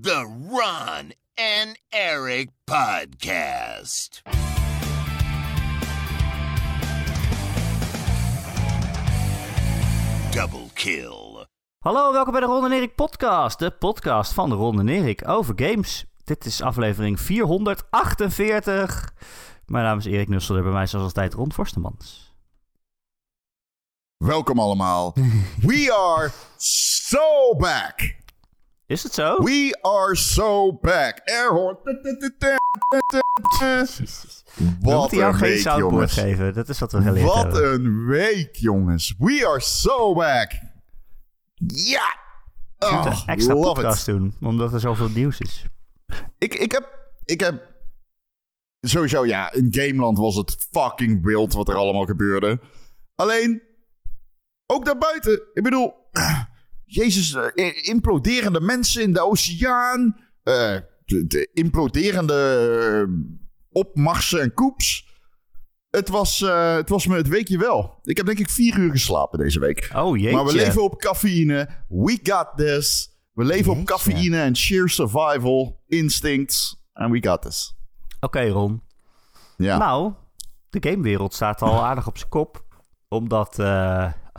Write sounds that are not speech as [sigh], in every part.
The Ron and Eric Podcast. Double kill. Hallo, welkom bij de Ron en Erik podcast. De podcast van de Ron en Erik over games. Dit is aflevering 448. Mijn naam is Erik Nussel en bij mij zoals altijd Ron Forstemans. Welkom allemaal. We are so back. Is het zo? We are so back. Airhorn. We Wat jou een week, jongens. geven. Dat is wat we geleerd Wat hebben. een week, jongens. We are so back. Ja. We moeten Oh, een extra love podcast it. doen, omdat er zoveel nieuws is. Ik, ik heb... Ik heb... Sowieso, ja. In Gameland was het fucking wild wat er allemaal gebeurde. Alleen... Ook daarbuiten. Ik bedoel... Jezus, eh, imploderende mensen in de oceaan. eh, de, de imploderende eh, opmarsen en koeps. Het was, het was me het weekje wel. Ik heb denk ik vier uur geslapen deze week. Oh jeetje. Maar we leven op cafeïne. We got this. We leven op cafeïne en sheer survival instincts. And we got this. Oké Ron. Ja. Nou, de gamewereld staat al aardig op zijn kop. Omdat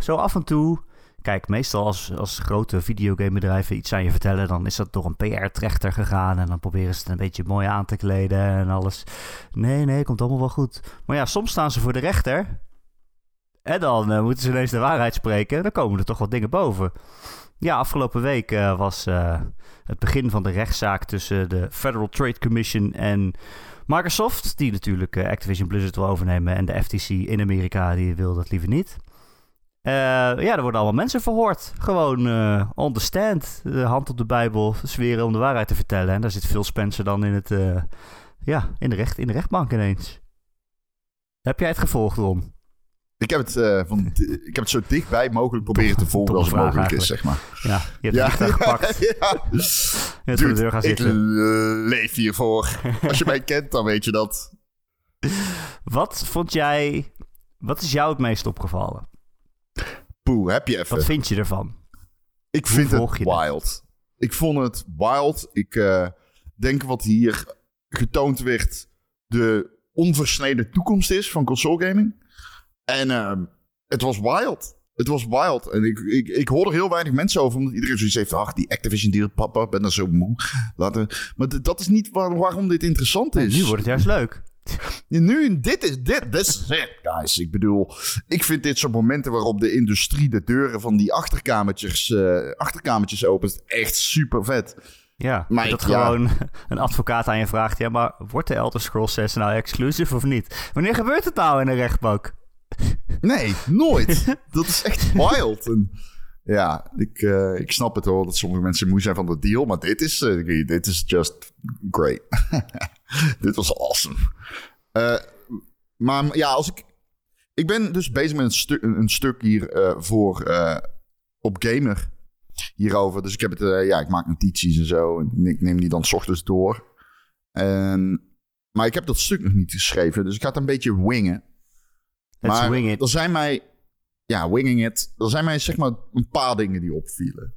zo af en toe... Kijk, meestal als, als grote videogamebedrijven iets aan je vertellen... dan is dat door een PR-trechter gegaan... en dan proberen ze het een beetje mooi aan te kleden en alles. Nee, nee, komt allemaal wel goed. Maar ja, soms staan ze voor de rechter... en dan eh, moeten ze ineens de waarheid spreken... dan komen er toch wat dingen boven. Ja, afgelopen week eh, was eh, het begin van de rechtszaak... tussen de Federal Trade Commission en... Microsoft, die natuurlijk Activision Blizzard wil overnemen... en de FTC in Amerika, die wil dat liever niet. Eh, ja, er worden allemaal mensen verhoord. Gewoon on the stand. De hand op de Bijbel, zweren om de waarheid te vertellen. En daar zit Phil Spencer dan in, het, eh, ja, in, de recht, in de rechtbank ineens. Heb jij het gevolgd, Ron? Ik heb, het, van, ik heb het zo dichtbij mogelijk proberen te volgen als het mogelijk is, zeg maar. Ja, je hebt het vliegtuig gepakt. Ja. de [laughs] deur gaan ik zitten. eh, leef hiervoor. [laughs] Als je mij kent, dan weet je dat. Wat vond jij... Wat is jou het meest opgevallen? Poeh, heb je even. Wat vind je ervan? Ik Hoe vind het wild. Ik vond het wild. Ik eh, denk wat hier getoond werd... de onversneden toekomst is van console gaming. En ehm, het was wild. Het was wild. En ik, ik, ik hoor er heel weinig mensen over... omdat iedereen zoiets heeft... ach, die Activision deal, papa, ben er zo moe. Laten. Maar dat is niet waar- waarom dit interessant is. Nu wordt het juist leuk. [laughs] Nu, dit is dit. This is it, guys. Ik bedoel, ik vind dit soort momenten waarop de industrie de deuren van die achterkamertjes, eh, achterkamertjes opent echt super vet. Ja, Maar dat ik- ja. gewoon [laughs] een advocaat aan je vraagt... ja, maar wordt de Elder Scrolls 6 nou exclusive of niet? Wanneer gebeurt het nou in een rechtbank? [laughs] Nee, nooit. dat is echt wild. En, ja, ik, eh, ik snap het hoor dat sommige mensen moe zijn van de deal, maar dit is, eh, dit is just great. [laughs] dit was awesome. Eh, maar ja, als ik. Ik ben dus bezig met een, stu een, stuk hier eh, voor eh, op Gamer hierover. Dus ik heb het, ja, ik maak notities en zo. En ik neem die dan 's ochtends door. En, maar ik heb dat stuk nog niet geschreven, dus ik ga het een beetje wingen. Let's maar wing it. er zijn mij, ja, winging it. Er zijn mij zeg maar een paar dingen die opvielen.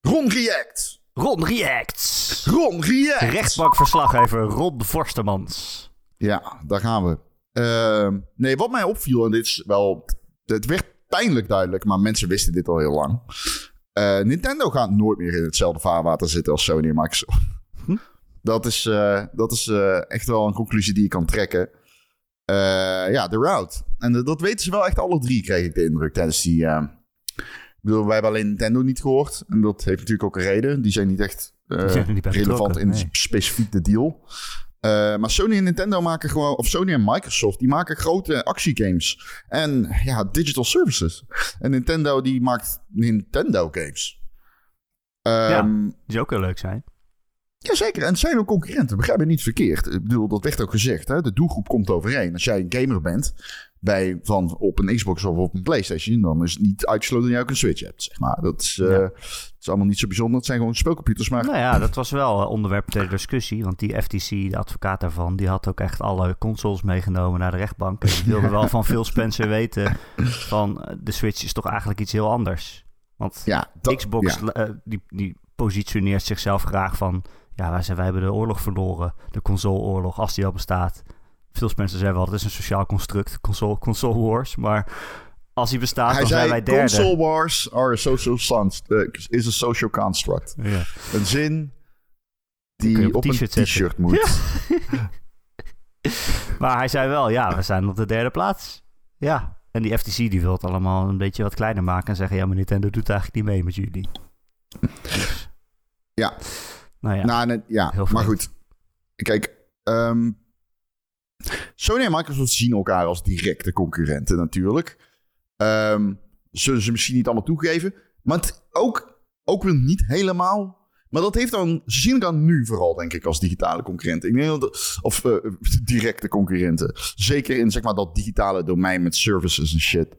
Ron React. Ron Reacts. Ron React. Rechtbankverslaggever Ron Forstemans. Ja, daar gaan we. Ehm, nee, wat mij opviel, en dit is wel... Het werd pijnlijk duidelijk, maar mensen wisten dit al heel lang. Eh, Nintendo gaat nooit meer in hetzelfde vaarwater zitten als Sony en Microsoft. Hm? Dat is, eh, dat is eh, echt wel een conclusie die je kan trekken. Ja, de route. En dat weten ze wel echt alle drie, kreeg ik de indruk tijdens die... bedoel, wij hebben alleen Nintendo niet gehoord. En dat heeft natuurlijk ook een reden. Die zijn niet echt [laughs] eh, zijn niet relevant in nee. specifiek de deal. Eh, maar Sony en Nintendo maken gewoon, of Sony en Microsoft, die maken grote actiegames. En ja, digital services. En Nintendo die maakt Nintendo games. Ehm Die zou ook heel leuk zijn. Jazeker, en het zijn ook concurrenten. Begrijp me niet verkeerd. Ik bedoel, dat werd ook gezegd. Hè? De doelgroep komt overeen. Als jij een gamer bent, bij, van op een Xbox of op een PlayStation, dan is het niet uitgesloten dat je ook een Switch hebt. Zeg maar. Dat is, Ja. het is allemaal niet zo bijzonder. Het zijn gewoon speelcomputers. Maar Nou ja, dat was wel onderwerp ter discussie. Want die FTC, de advocaat daarvan, die had ook echt alle consoles meegenomen naar de rechtbank. En die wilde wel van Phil Spencer weten van eh, de Switch is toch eigenlijk iets heel anders. Want ja, dat, Xbox, eh, die, die positioneert zichzelf graag van... Ja, wij, zijn, wij hebben de oorlog verloren. De consoleoorlog, als die al bestaat. Veel mensen zeggen wel, het is een sociaal construct. Console, console wars. Maar als die bestaat, Hij dan zijn wij zei, derde. console wars are a social sans- eh, is a social construct. Ja. Een zin die op op een t-shirt moet. [laughs] Maar hij zei wel, ja, we zijn op de derde plaats. Ja, en die FTC die wil het allemaal een beetje wat kleiner maken... en zeggen, ja, maar Nintendo doet eigenlijk niet mee met jullie. Dus, Ja. Nou ja, Nou, nee, ja, Heel maar goed. Kijk, ehm, Sony en Microsoft zien elkaar als directe concurrenten natuurlijk. Ehm, zullen ze misschien niet allemaal toegeven. Maar het ook, ook weer niet helemaal. Maar dat heeft dan, ze zien elkaar nu vooral, denk ik, als digitale concurrenten. Ik denk dat, of eh, [laughs] directe concurrenten. Zeker in zeg maar, dat digitale domein met services en shit.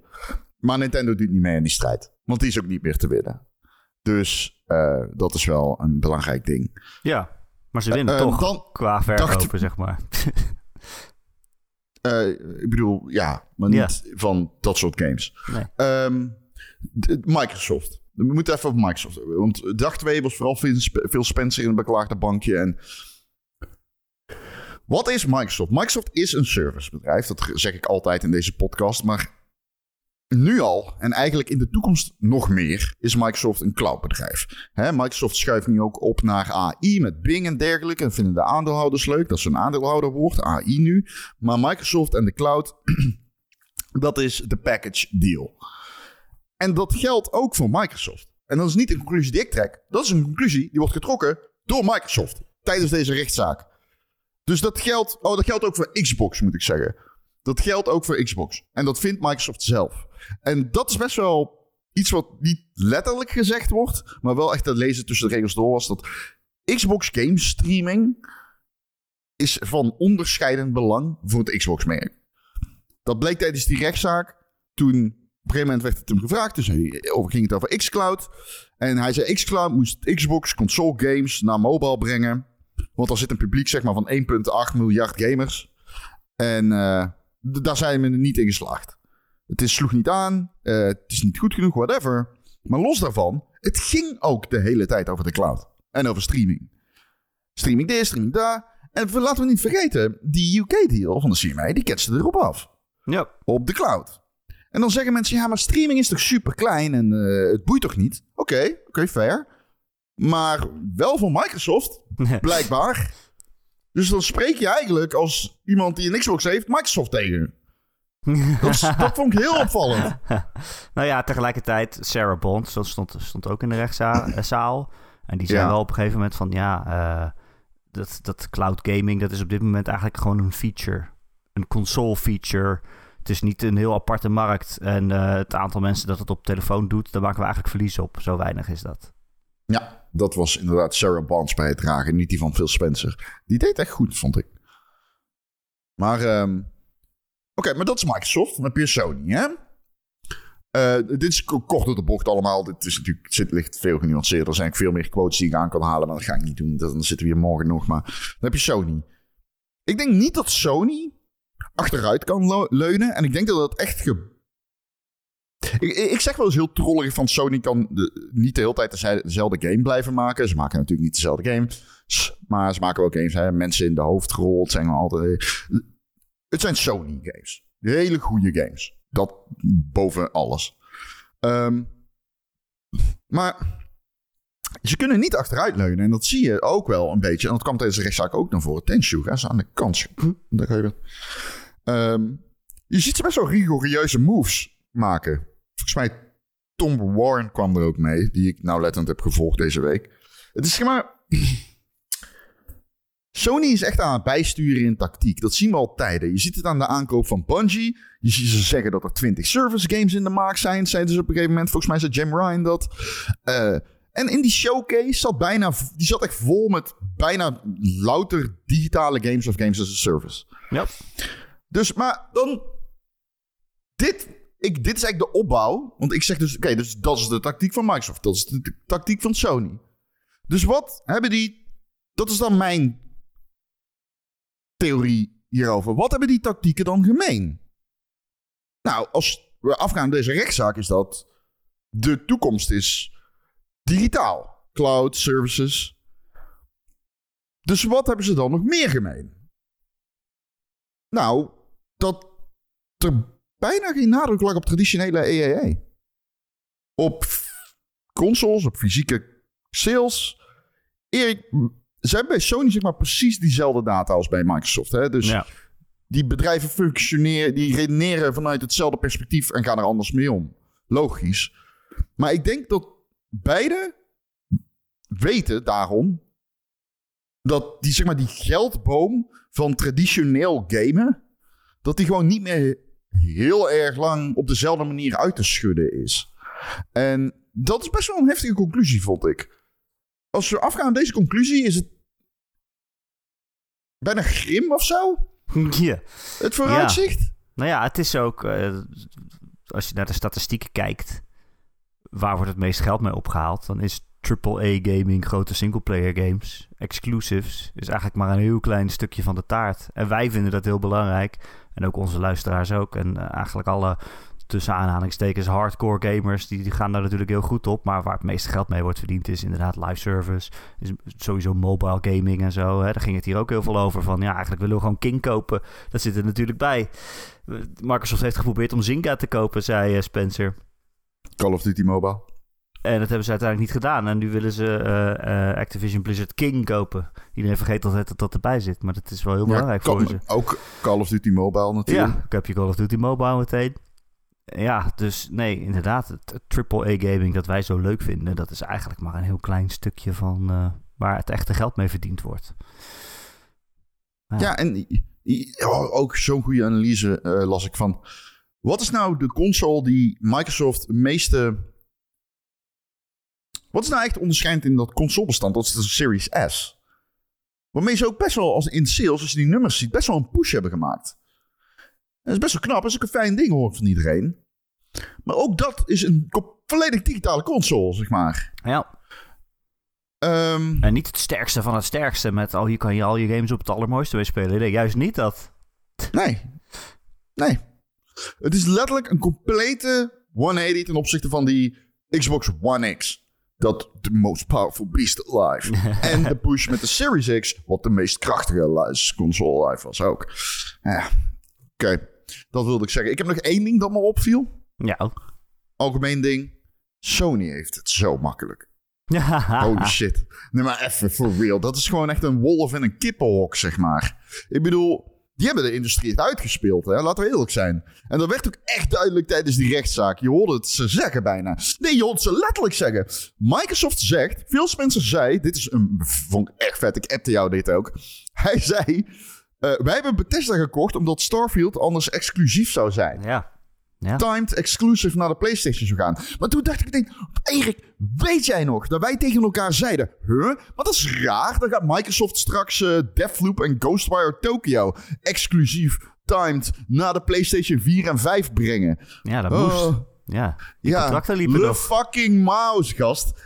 Maar Nintendo doet niet mee in die strijd. Want die is ook niet meer te winnen. Dus eh, dat is wel een belangrijk ding. ja, maar ze winnen Eh, toch dan qua verkopen, zeg maar. [laughs] Eh, ik bedoel, ja, maar niet van dat soort games. Nee. Ehm, Microsoft. We moeten even over Microsoft hebben. Want dag 2 was vooral Phil Spencer in een beklaagde bankje. En wat is Microsoft? Microsoft is een servicebedrijf. Dat zeg ik altijd in deze podcast. Maar nu al, en eigenlijk in de toekomst nog meer, is Microsoft een cloudbedrijf. Hè, Microsoft schuift nu ook op naar AI met Bing en dergelijke. En vinden de aandeelhouders leuk. Dat is een aandeelhouderwoord, AI nu. Maar Microsoft en de cloud, [clears throat] dat is de package deal. En dat geldt ook voor Microsoft. En dat is niet een conclusie die ik trek. Dat is een conclusie die wordt getrokken door Microsoft tijdens deze rechtszaak. Dus dat geldt, oh, dat geldt ook voor Xbox, moet ik zeggen. Dat geldt ook voor Xbox. En dat vindt Microsoft zelf. En dat is best wel iets wat niet letterlijk gezegd wordt, maar wel echt te lezen tussen de regels door was dat Xbox game streaming is van onderscheidend belang voor het Xbox-merk. Dat bleek tijdens die rechtszaak. Toen op een gegeven moment werd het hem gevraagd. Dus ging het over xCloud. En hij zei xCloud moest Xbox console games naar mobile brengen. Want er zit een publiek zeg maar, van 1,8 miljard gamers. En eh, daar zijn we niet in geslaagd. Het is, sloeg niet aan. eh, het is niet goed genoeg, whatever. Maar los daarvan, het ging ook de hele tijd over de cloud. En over streaming. Streaming dit, streaming daar. En laten we niet vergeten, die UK-deal van de CMA, die ketste erop af. ja, Op de cloud. En dan zeggen mensen, ja, maar streaming is toch super klein en eh, het boeit toch niet? Oké, oké, fair. Maar wel voor Microsoft, blijkbaar. Dus dan spreek je eigenlijk als iemand die een Xbox heeft, Microsoft tegen. [laughs] Dat, vond ik heel opvallend. [laughs] nou ja, tegelijkertijd Sarah Bond, dat stond, stond ook in de rechtszaal. En die zei Ja. wel op een gegeven moment van ja, eh, dat, dat cloud gaming, dat is op dit moment eigenlijk gewoon een feature. Een console feature. Het is niet een heel aparte markt. En eh, het aantal mensen dat het op telefoon doet, daar maken we eigenlijk verlies op. Zo weinig is dat. Ja, dat was inderdaad Sarah Bonds bij het dragen, niet die van Phil Spencer. Die deed echt goed, vond ik. Maar, ehm, oké, maar dat is Microsoft. Dan heb je Sony, hè? Eh, dit is ko- kort door de bocht allemaal. Dit is natuurlijk, zit, ligt veel genuanceerder. Er zijn veel meer quotes die ik aan kan halen, maar dat ga ik niet doen. Dan zitten we hier morgen nog. Maar dan heb je Sony. Ik denk niet dat Sony achteruit kan leunen. En ik denk dat dat echt ge ik, ik zeg wel eens heel trollig van Sony kan de- niet de hele tijd deze- dezelfde game blijven maken. Ze maken natuurlijk niet dezelfde game. Maar ze maken ook games. Hè. Mensen in de hoofdrol. Het zijn altijd... Het zijn Sony games. Hele goede games. Dat boven alles. Ehm, maar ze kunnen niet achteruit leunen. En dat zie je ook wel een beetje. En dat kwam tijdens de rechtszaak ook naar voren. Tenshu, gaan ze aan de kant. Daar ga je. Ehm, je ziet ze best wel rigoureuze moves maken. Volgens mij Tom Warren kwam er ook mee, die ik nauwlettend heb gevolgd deze week. Het is zeg maar... Sony is echt aan het bijsturen in tactiek. Dat zien we al tijden. Je ziet het aan de aankoop van Bungie. Je ziet ze zeggen dat er 20 service games in de maak zijn. Zeiden ze op een gegeven moment. Volgens mij zei Jim Ryan dat. Eh, en in die showcase zat bijna... Die zat echt vol met bijna louter digitale games of games as a service. Ja. Dus, maar dan... Dit, ik, dit is eigenlijk de opbouw. Want ik zeg dus, oké, dus dat is de tactiek van Microsoft. Dat is de tactiek van Sony. Dus wat hebben die... Dat is dan mijn theorie hierover. Wat hebben die tactieken dan gemeen? Nou, als we afgaan op deze rechtszaak is dat... De toekomst is digitaal. cloud services. Dus wat hebben ze dan nog meer gemeen? Nou, dat er bijna geen nadruk lag op traditionele EAA. Op consoles, op fysieke sales. Erik, ze hebben bij Sony zeg maar precies diezelfde data als bij Microsoft. Hè? Dus Ja. die bedrijven functioneren, die redeneren vanuit hetzelfde perspectief en gaan er anders mee om. Logisch. Maar ik denk dat beide weten daarom dat die, zeg maar, die geldboom van traditioneel gamen, dat die gewoon niet meer heel erg lang op dezelfde manier uit te schudden is. En dat is best wel een heftige conclusie, vond ik. Als we afgaan aan deze conclusie, is het bijna grim of zo? [laughs] Ja. Het vooruitzicht? Nou ja, het is ook, eh, als je naar de statistieken kijkt, waar wordt het meest geld mee opgehaald? Dan is AAA gaming, grote singleplayer games, exclusives, is eigenlijk maar een heel klein stukje van de taart. En wij vinden dat heel belangrijk. En ook onze luisteraars ook. En eh, eigenlijk alle tussen aanhalingstekens hardcore gamers, die, die gaan daar natuurlijk heel goed op. Maar waar het meeste geld mee wordt verdiend is inderdaad live service. Is sowieso mobile gaming en zo. Hè. Daar ging het hier ook heel veel over. Van ja, eigenlijk willen we gewoon King kopen. Dat zit er natuurlijk bij. Microsoft heeft geprobeerd om Zynga te kopen, zei eh, Spencer. Call of Duty Mobile. En dat hebben ze uiteindelijk niet gedaan. En nu willen ze eh, eh, Activision Blizzard King kopen. Iedereen vergeet altijd dat dat erbij zit. Maar dat is wel heel belangrijk voor ze. Ook Call of Duty Mobile natuurlijk. Ja, ik heb je Call of Duty Mobile meteen. Ja, dus nee, inderdaad. Het, AAA-gaming dat wij zo leuk vinden... dat is eigenlijk maar een heel klein stukje van... eh, waar het echte geld mee verdiend wordt. Ja. Ja, en oh, ook zo'n goede analyse eh, las ik van... Wat is nou de console die Microsoft het meeste... Wat is nou echt onderscheidend in dat consolebestand? Dat is de Series S. Waarmee ze ook best wel, als in sales, als je die nummers ziet, best wel een push hebben gemaakt. Dat is best wel knap. Dat is ook een fijn ding hoor ik van iedereen. Maar ook dat is een volledig digitale console, zeg maar. ja, Ehm, en niet het sterkste van het sterkste... met oh, hier kan je al je games op het allermooiste mee spelen. Nee, juist niet dat. Nee. Nee. Het is letterlijk een complete 180 ten opzichte van die Xbox One X. Dat de most powerful beast alive. [laughs] en de push met de Series X, wat de meest krachtige console alive was ook. Ja, oké. Dat wilde ik zeggen. Ik heb nog één ding dat me opviel. Ja. Algemeen ding. Sony heeft het zo makkelijk. Holy [laughs] shit. Nee, maar even for real. Dat is gewoon echt een wolf in een kippenhok, zeg maar. Ik bedoel, die hebben de industrie echt uitgespeeld, hè? laten we eerlijk zijn. En dat werd ook echt duidelijk tijdens die rechtszaak. Je hoorde het ze zeggen bijna. Nee, je hoorde het ze letterlijk zeggen. Microsoft zegt, Phil Spencer zei, dit is een, vond ik echt vet, ik appte jou dit ook. Hij zei, eh, wij hebben Bethesda gekocht omdat Starfield anders exclusief zou zijn ja. Ja. timed exclusive naar de PlayStation zou gaan. Maar toen dacht ik meteen, Erik, weet jij nog dat wij tegen elkaar zeiden, huh? Maar dat is raar. Dan gaat Microsoft straks eh Deathloop en Ghostwire Tokyo exclusief timed naar de PlayStation 4 en 5 brengen. Ja, dat Oh, moest. Ja. Die ja, contracten liepen le nog. fucking mouse, gast.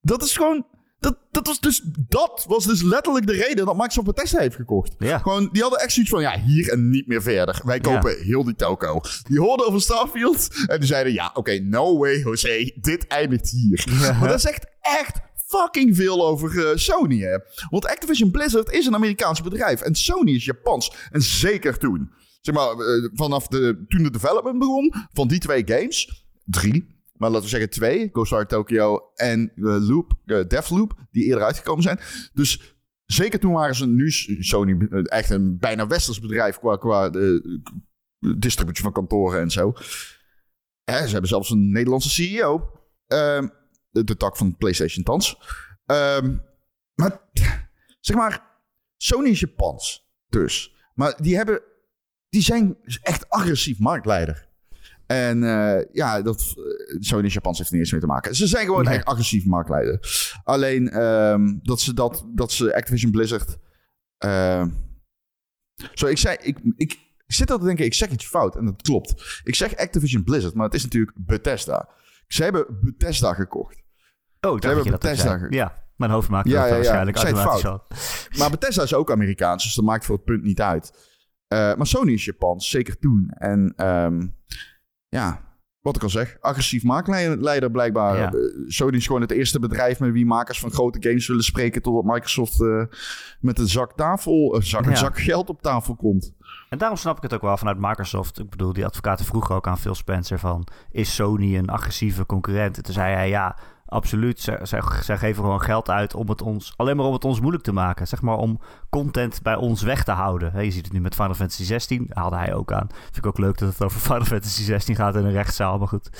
Dat is gewoon... Dat, dat, was dus, dat was dus letterlijk de reden dat Microsoft Bethesda heeft gekocht. Ja. Gewoon, die hadden echt zoiets van, ja, hier en niet meer verder. Wij kopen heel die toko. Die hoorden over Starfield en die zeiden, ja, oké, no way, Jose, dit eindigt hier. Maar dat zegt echt fucking veel over eh, Sony, hè. Want Activision Blizzard is een Amerikaans bedrijf en Sony is Japans. En zeker toen. Zeg maar, eh, vanaf de, toen de development begon van die twee games, drie, maar laten we zeggen twee, Ghostwire Tokyo en eh, Loop, eh, Deathloop, die eerder uitgekomen zijn. Dus zeker toen waren ze nu Sony eh, echt een bijna westers bedrijf qua, qua distributie van kantoren en zo. Hè, ze hebben zelfs een Nederlandse CEO. Ehm, de, de tak van PlayStation thans. Ehm, maar zeg maar, Sony is Japans. Dus. Maar die hebben. Die zijn echt agressief marktleider. En eh, ja, dat, eh, Sony Japans heeft er eens mee te maken. Ze zijn gewoon Nee. echt agressief marktleider. Alleen ehm, dat, ze dat, dat ze Activision Blizzard. ehm, zo, ik zei. Ik, ik, ik zit al te denken, ik zeg iets fout. En dat klopt. Ik zeg Activision Blizzard, maar het is natuurlijk Bethesda. Ze hebben Bethesda gekocht. Oh, ik dacht hebben dat je dat Bethesda Ja, mijn hoofd maakt Ja, dat ja, ja. waarschijnlijk Ik automatisch al. [laughs] Maar Bethesda is ook Amerikaans, dus dat maakt voor het punt niet uit. Eh, maar Sony is Japans, zeker toen. En ehm, ja, wat ik al zeg, agressief maakleider blijkbaar. Ja. Eh, Sony is gewoon het eerste bedrijf met wie makers van grote games willen spreken... totdat Microsoft eh, met een zak, tafel, een zak, Ja. een zak geld op tafel komt. En daarom snap ik het ook wel vanuit Microsoft. Ik bedoel, die advocaten vroegen ook aan Phil Spencer van... is Sony een agressieve concurrent? En toen zei hij, ja, absoluut. Zij, zij, zij geven gewoon geld uit om het ons... alleen maar om het ons moeilijk te maken. Zeg maar om content bij ons weg te houden. Je ziet het nu met Final Fantasy 16. Haalde hij ook aan. Vind ik ook leuk dat het over [laughs] Final Fantasy 16 gaat in een rechtszaal. Maar goed.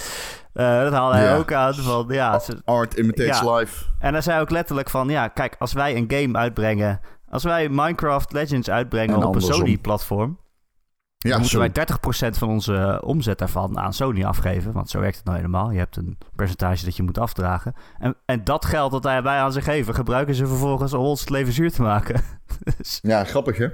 Eh, dat haalde hij ook aan van... Ja, ze- Art imitates Ja. life. en hij zei ook letterlijk van... Ja, kijk, als wij een game uitbrengen... Als wij Minecraft Legends uitbrengen En op een. Sony-platform... Ja, dan moeten wij 30% van onze eh, omzet daarvan aan Sony afgeven. Want zo werkt het nou helemaal. Je hebt een percentage dat je moet afdragen. En, en dat geld dat wij aan ze geven, gebruiken ze vervolgens om ons het leven zuur te maken. [laughs] dus, Ja, grappig hè?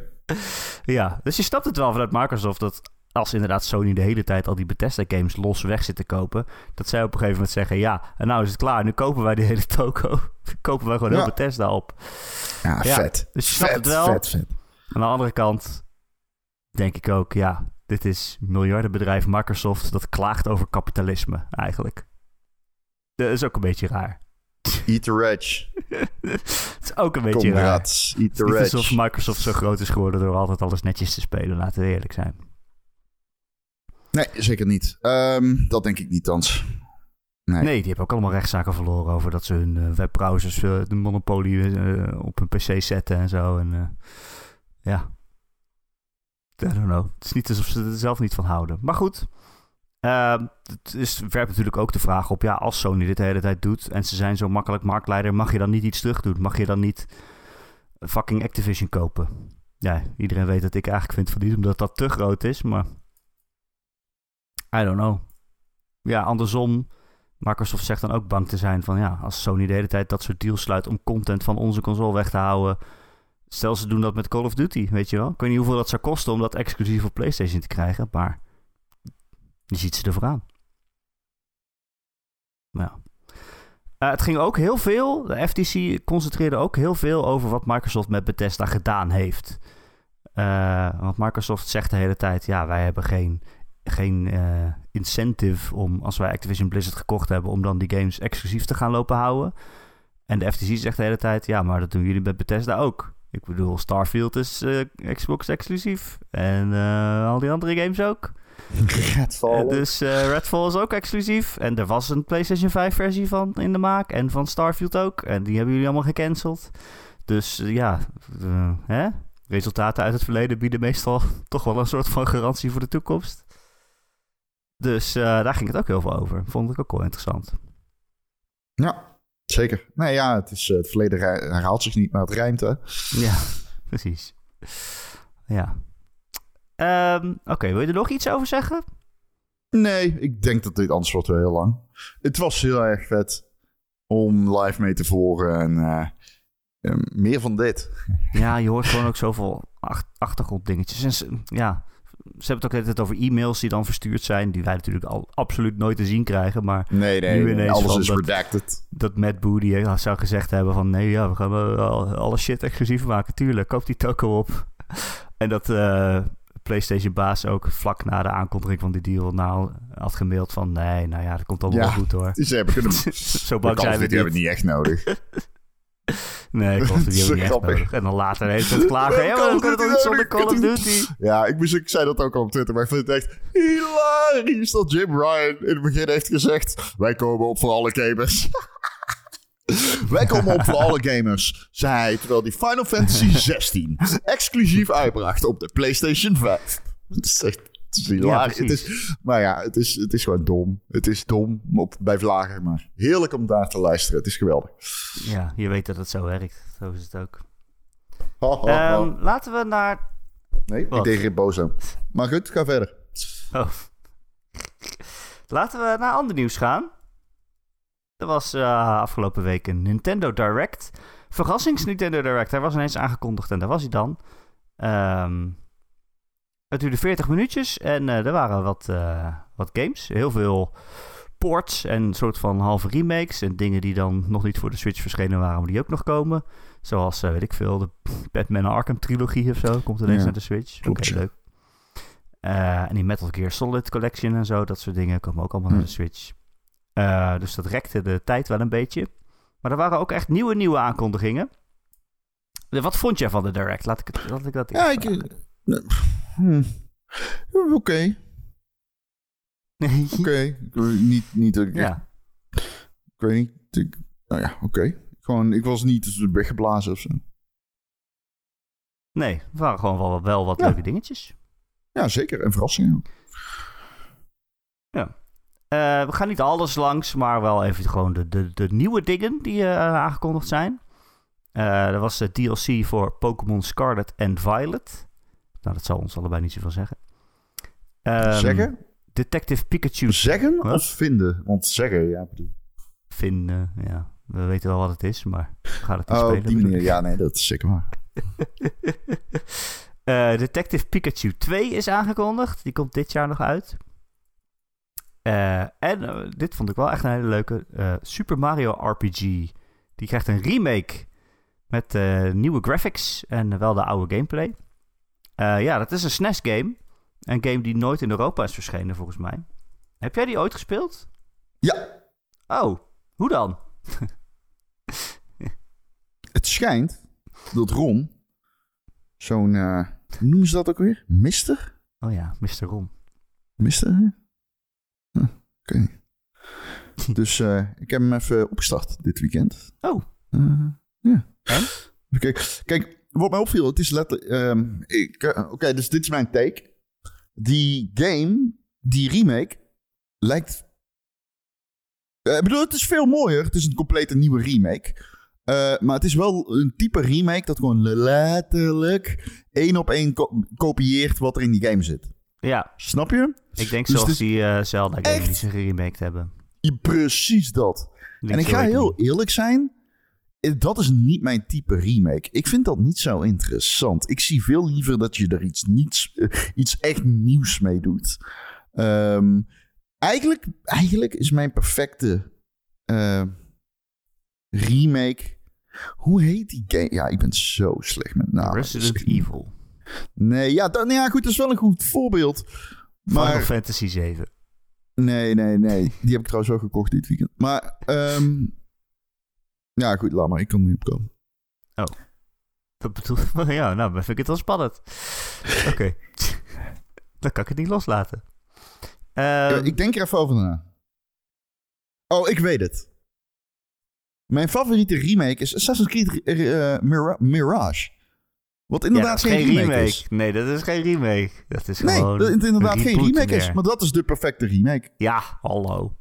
ja, dus je snapt het wel vanuit Microsoft dat als inderdaad Sony de hele tijd al die Bethesda-games los weg zit te kopen, dat zij op een gegeven moment zeggen, ja, en nou is het klaar. Nu kopen wij die [laughs] hele toko. kopen wij gewoon Ja. heel Bethesda op. Ja, Ja, vet. dus je snapt vet, het wel. vet, vet. Aan de andere kant denk ik ook, ja, dit is miljardenbedrijf Microsoft dat klaagt over kapitalisme eigenlijk. Dat is ook een beetje raar. [laughs] Eat the rich. Het [laughs] is ook een beetje raar. Eat the rich. alsof Microsoft zo groot is geworden door altijd alles netjes te spelen, laten we eerlijk zijn. Nee, zeker niet. Ehm, dat denk ik niet, thans. Nee. Nee, die hebben ook allemaal rechtszaken verloren over dat ze hun eh, webbrowsers, eh, de monopolie eh, op hun pc zetten en zo. En ja, I don't know. Het is niet alsof ze er zelf niet van houden. Maar goed, ehm, het is, werpt natuurlijk ook de vraag op, ja, als Sony dit de hele tijd doet en ze zijn zo makkelijk marktleider, mag je dan niet iets terug doen? Mag je dan niet fucking Activision kopen? Ja, iedereen weet dat ik eigenlijk vind van niet, omdat dat te groot is, maar I don't know. Ja, andersom, Microsoft zegt dan ook bang te zijn van ja, als Sony de hele tijd dat soort deals sluit om content van onze console weg te houden. Stel ze doen dat met Call of Duty, weet je wel. Ik weet niet hoeveel dat zou kosten om dat exclusief op PlayStation te krijgen, maar je ziet ze ervoor aan. Nou. Eh, het ging ook heel veel, de FTC concentreerde ook heel veel over wat Microsoft met Bethesda gedaan heeft. Eh, want Microsoft zegt de hele tijd, ja, wij hebben geen, geen eh, incentive om, als wij Activision Blizzard gekocht hebben, om dan die games exclusief te gaan lopen houden. En de FTC zegt de hele tijd, ja, maar dat doen jullie met Bethesda ook. Ik bedoel, Starfield is eh, Xbox exclusief. En eh, al die andere games ook. [laughs] Redfall. Dus eh, Redfall is ook exclusief. En er was een PlayStation 5 versie van in de maak. En van Starfield ook. En die hebben jullie allemaal gecanceld. Dus ja, hè? resultaten uit het verleden bieden meestal [laughs] toch wel een soort van garantie voor de toekomst. Dus daar ging het ook heel veel over. Vond ik ook wel interessant. Ja, zeker. Nee, ja, het, is, eh, het verleden herhaalt zich niet, maar het rijmt, hè? Ja, [laughs] precies. Ja. Ehm, Oké, wil je er nog iets over zeggen? Nee, ik denk dat dit anders wordt wel heel lang. Het was heel erg vet om live mee te volgen en eh, eh, meer van dit. Ja, je hoort gewoon ook zoveel ach- achtergronddingetjes. En ja, ze hebben het ook de hele tijd over e-mails die dan verstuurd zijn. Die wij natuurlijk al absoluut nooit te zien krijgen. Maar Nee, nee, Nu nee, ineens alles is dat- redacted. dat Matt Booty eh, zou gezegd hebben van... Nee, ja, we gaan eh, al- alle shit exclusief maken. Tuurlijk, koop die toko op. [laughs] en dat eh, PlayStation-baas ook vlak na de aankondiging van die deal... nou had gemaild van... Nee, nou ja, dat komt allemaal Ja. wel goed hoor. Ze hebben kunnen... [laughs] Zo bang zijn we hebben we niet echt nodig. [laughs] Nee, Call of Duty hebben niet nodig. En dan later heeft het klagen. Ja, maar of kunnen niet zonder Call of Duty? Ja, ik, moest, ik zei dat ook al op Twitter, maar ik vind het echt hilarisch dat Jim Ryan in het begin heeft gezegd... Wij komen op voor alle gamers. [laughs] Wij komen op voor alle gamers, zei hij, terwijl die Final Fantasy [laughs] 16 exclusief uitbracht op de PlayStation 5. Het is echt [laughs] is hilarisch. het is, maar ja, het is, het is gewoon dom. Het is dom op, bij vlagen, maar heerlijk om daar te luisteren. Het is geweldig. Ja, je weet dat het zo werkt. Zo is het ook. Ehm, laten we naar... nee, wat? ik deed geen boos aan. [laughs] Maar goed, ga verder. Oh. [laughs] Laten we naar ander nieuws gaan. Er was eh, afgelopen week een Nintendo Direct. Verrassings Nintendo Direct. Hij was ineens aangekondigd en daar was hij dan. Ehm, het duurde 40 minuutjes en eh, er waren wat, eh, wat games. Heel veel ports en een soort van halve remakes. En dingen die dan nog niet voor de Switch verschenen waren, maar die ook nog komen. Zoals, eh, weet ik veel, de Batman Arkham trilogie of zo. Komt ineens Ja, naar de Switch. Oké, ja. leuk. En die Metal Gear Solid Collection en zo, dat soort dingen, komen ook allemaal naar de Hm. Switch. Dus dat rekte de tijd wel een beetje. Maar er waren ook echt nieuwe, nieuwe aankondigingen. Wat vond jij van de Direct? Laat ik, het, laat ik dat Ja, ik... eh, hm. Ja, Oké, [laughs] oké. Niet, niet dat ik ja. Ik weet niet. Ik, nou ja, oké. Gewoon, ik was niet weggeblazen of zo. Nee, het waren gewoon wel, wel wat Ja. leuke dingetjes. Ja, zeker. En verrassingen. Eh, we gaan niet alles langs, maar wel even gewoon de, de, de nieuwe dingen die eh, aangekondigd zijn. Eh, er was de DLC voor Pokémon Scarlet en Violet. Nou, dat zal ons allebei niet zoveel zeggen. Ehm, zeggen? Detective Pikachu Zeggen Wat? of vinden? Want zeggen, ja, bedoel. vinden. Ja, we weten wel wat het is, maar we gaan het niet Oh, spelen. die manier. Ja, nee, dat is zeker waar. [laughs] Eh, Detective Pikachu 2 is aangekondigd. Die komt dit jaar nog uit. Eh, en eh, dit vond ik wel echt een hele leuke. Super Mario RPG. Die krijgt een remake met nieuwe graphics en wel de oude gameplay. Eh, ja, dat is een SNES game. Een game die nooit in Europa is verschenen volgens mij. Heb jij die ooit gespeeld? Ja, Oh, hoe dan? [laughs] het schijnt dat Ron zo'n... eh, hoe noemen ze dat ook weer? Mister? Oh ja. Mister? Huh, ik weet niet. [laughs] dus eh, ik heb hem even opgestart dit weekend. Oh. Ja. En? Kijk, kijk, wat mij opviel, het is letterlijk... ehm, eh, Oké, dus dit is mijn take. Die game, die remake, lijkt... Eh, ik bedoel, het is veel mooier. Het is een complete nieuwe remake. Eh, maar het is wel een type remake dat gewoon letterlijk één op één ko- kopieert wat er in die game zit. Ja, Snap je? ik denk Dus zoals is die Zelda game echt- die ze geremaked hebben. Ja, precies dat. En ik ga heel eerlijk zijn. Eh, Dat is niet mijn type remake. Ik vind dat niet zo interessant. Ik zie veel liever dat je er iets, niets, eh, iets echt nieuws mee doet. Ehm, eigenlijk, eigenlijk is mijn perfecte eh, remake. Hoe heet die game? Ja, ik ben zo slecht met namen. Resident Evil. Nee, ja, dan, ja, goed, dat is wel een goed voorbeeld. Final Fantasy 7. Nee, nee, nee. Die heb ik trouwens ook gekocht dit weekend. Maar, ehm ja, goed, laat maar. Ik kan er niet op komen. Dat bedoel [laughs] Ja, nou, dan vind ik het wel spannend. [laughs] Oké. [laughs] dan kan ik het niet loslaten. Ehm, Eh, ik denk er even over na. Oh, ik weet het. Mijn favoriete remake is Assassin's Creed eh, Mira- Mirage. Wat inderdaad geen, remake, is. Nee, dat is geen remake. Dat is Nee, gewoon dat het inderdaad een geen remake is. Maar dat is de perfecte remake. Ja, hallo.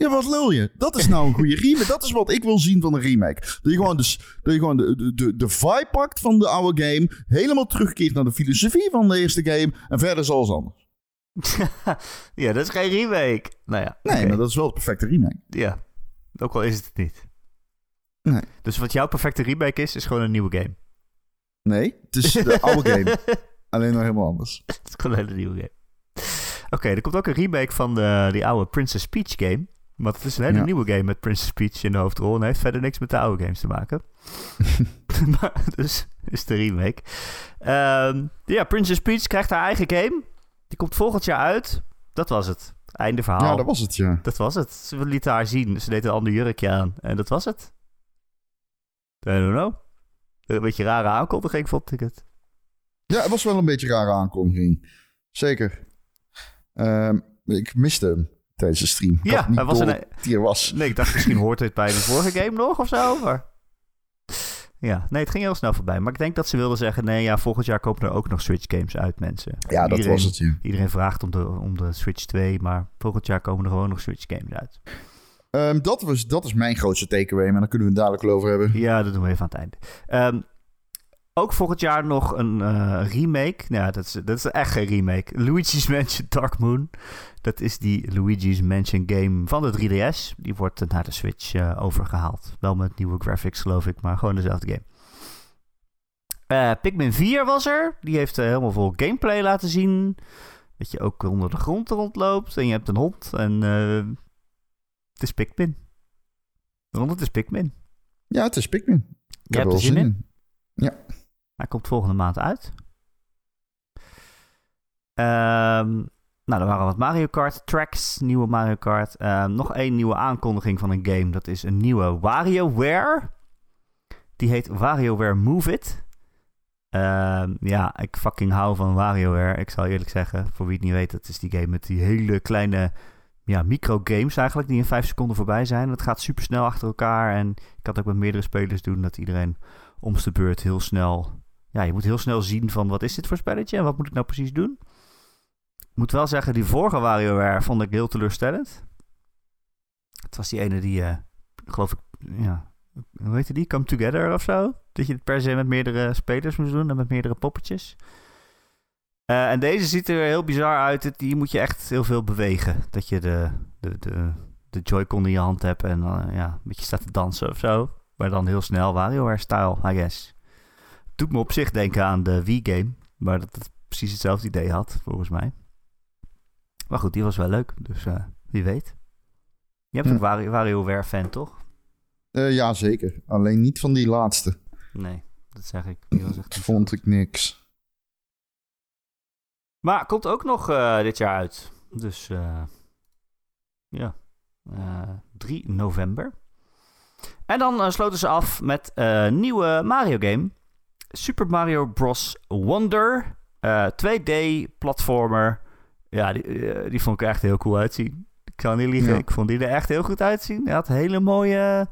Ja, wat lul je? Dat is nou een goede [laughs] remake. Dat is wat ik wil zien van een remake. Dat je gewoon, dus, dat je gewoon de, de, de, vibe pakt van de oude game. Helemaal terugkeert naar de filosofie van de eerste game. En verder is alles anders. [laughs] ja, dat is geen remake. Nou ja, Nee, maar dat is wel de perfecte remake. Ja, ook al is het het niet. Nee. Dus wat jouw perfecte remake is, is gewoon een nieuwe game. Nee, het is de oude [laughs] game. Alleen nog helemaal anders. Het is gewoon een hele nieuwe game. Oké, er komt ook een remake van de, die oude Princess Peach game. Want het is een hele Ja. nieuwe game met Princess Peach in de hoofdrol. En heeft verder niks met de oude games te maken. [laughs] [laughs] maar, dus is de remake. Ehm, ja, Princess Peach krijgt haar eigen game. Die komt volgend jaar uit. Dat was het. Einde verhaal. Ja, dat was het, ja. Dat was het. Ze lieten haar zien. Ze deed een ander jurkje aan. En dat was het. I don't know. Een beetje rare aankondiging vond ik het. Ja, het was wel een beetje een rare aankondiging. Zeker. Ehm, ik miste hem tijdens de stream. Ja, hij was een- dat hij er was. Nee, ik dacht misschien hoort het bij de vorige game nog of zo. Maar... Ja, nee, het ging heel snel voorbij. Maar ik denk dat ze wilden zeggen... nee, ja, volgend jaar komen er ook nog Switch games uit, mensen. Ja, dat Iedereen- was het, ja. Iedereen vraagt om de, om de Switch 2, maar volgend jaar komen er gewoon nog Switch games uit. Ehm, dat, was, dat is mijn grootste takeaway, maar daar kunnen we het dadelijk over hebben. Ja, dat doen we even aan het einde. Ehm, ook volgend jaar nog een eh, remake. Nou, ja, dat is, dat is echt geen remake. Luigi's Mansion Dark Moon. Dat is die Luigi's Mansion game van de 3DS. Die wordt naar de Switch eh, overgehaald. Wel met nieuwe graphics, geloof ik, maar gewoon dezelfde game. Eh, Pikmin 4 was er. Die heeft helemaal vol gameplay laten zien. Dat je ook onder de grond rondloopt. En je hebt een hond. En het is Pikmin. Ron, het is Pikmin. Ja, het is Pikmin. Ik Je heb hebt er zin in? in. Hij komt volgende maand uit. Ehm, nou, er waren wat Mario Kart tracks, nieuwe Mario Kart. Ehm, nog één nieuwe aankondiging van een game. Dat is een nieuwe WarioWare. Die heet WarioWare Move It. Ehm, ja, ik fucking hou van WarioWare. Ik zal eerlijk zeggen, voor wie het niet weet, dat is die game met die hele kleine ja, microgames eigenlijk, die in vijf seconden voorbij zijn. Dat gaat super snel achter elkaar. En ik kan het ook met meerdere spelers doen, dat iedereen om de beurt heel snel... Ja, je moet heel snel zien van wat is dit voor spelletje en wat moet ik nou precies doen. Ik moet wel zeggen, die vorige WarioWare vond ik heel teleurstellend. Het was die ene die, uh, geloof ik, ja, hoe heette die? Come Together of zo? Dat je het per se met meerdere spelers moest doen en met meerdere poppetjes. Uh, en deze ziet er heel bizar uit. Die moet je echt heel veel bewegen. Dat je de, de, de, de Joy-Con in je hand hebt en uh, ja, een beetje staat te dansen of zo. Maar dan heel snel WarioWare-style, I guess. Doet me op zich denken aan de Wii-game. Maar dat het precies hetzelfde idee had, volgens mij. Maar goed, die was wel leuk. Dus uh, wie weet. Je hebt hm. ook Wario, WarioWare-fan, toch? Uh, ja, zeker. Alleen niet van die laatste. Nee, dat zeg ik. Die was echt Vond ik niks. Maar komt ook nog uh, dit jaar uit. Dus ja, 3 november. En dan sloten ze af met een nieuwe Mario game. Super Mario Bros. Wonder. 2D-platformer. Ja, die, die vond ik echt heel cool uitzien. Ik kan niet liegen. Ik vond die er echt heel goed uitzien. Hij had hele mooie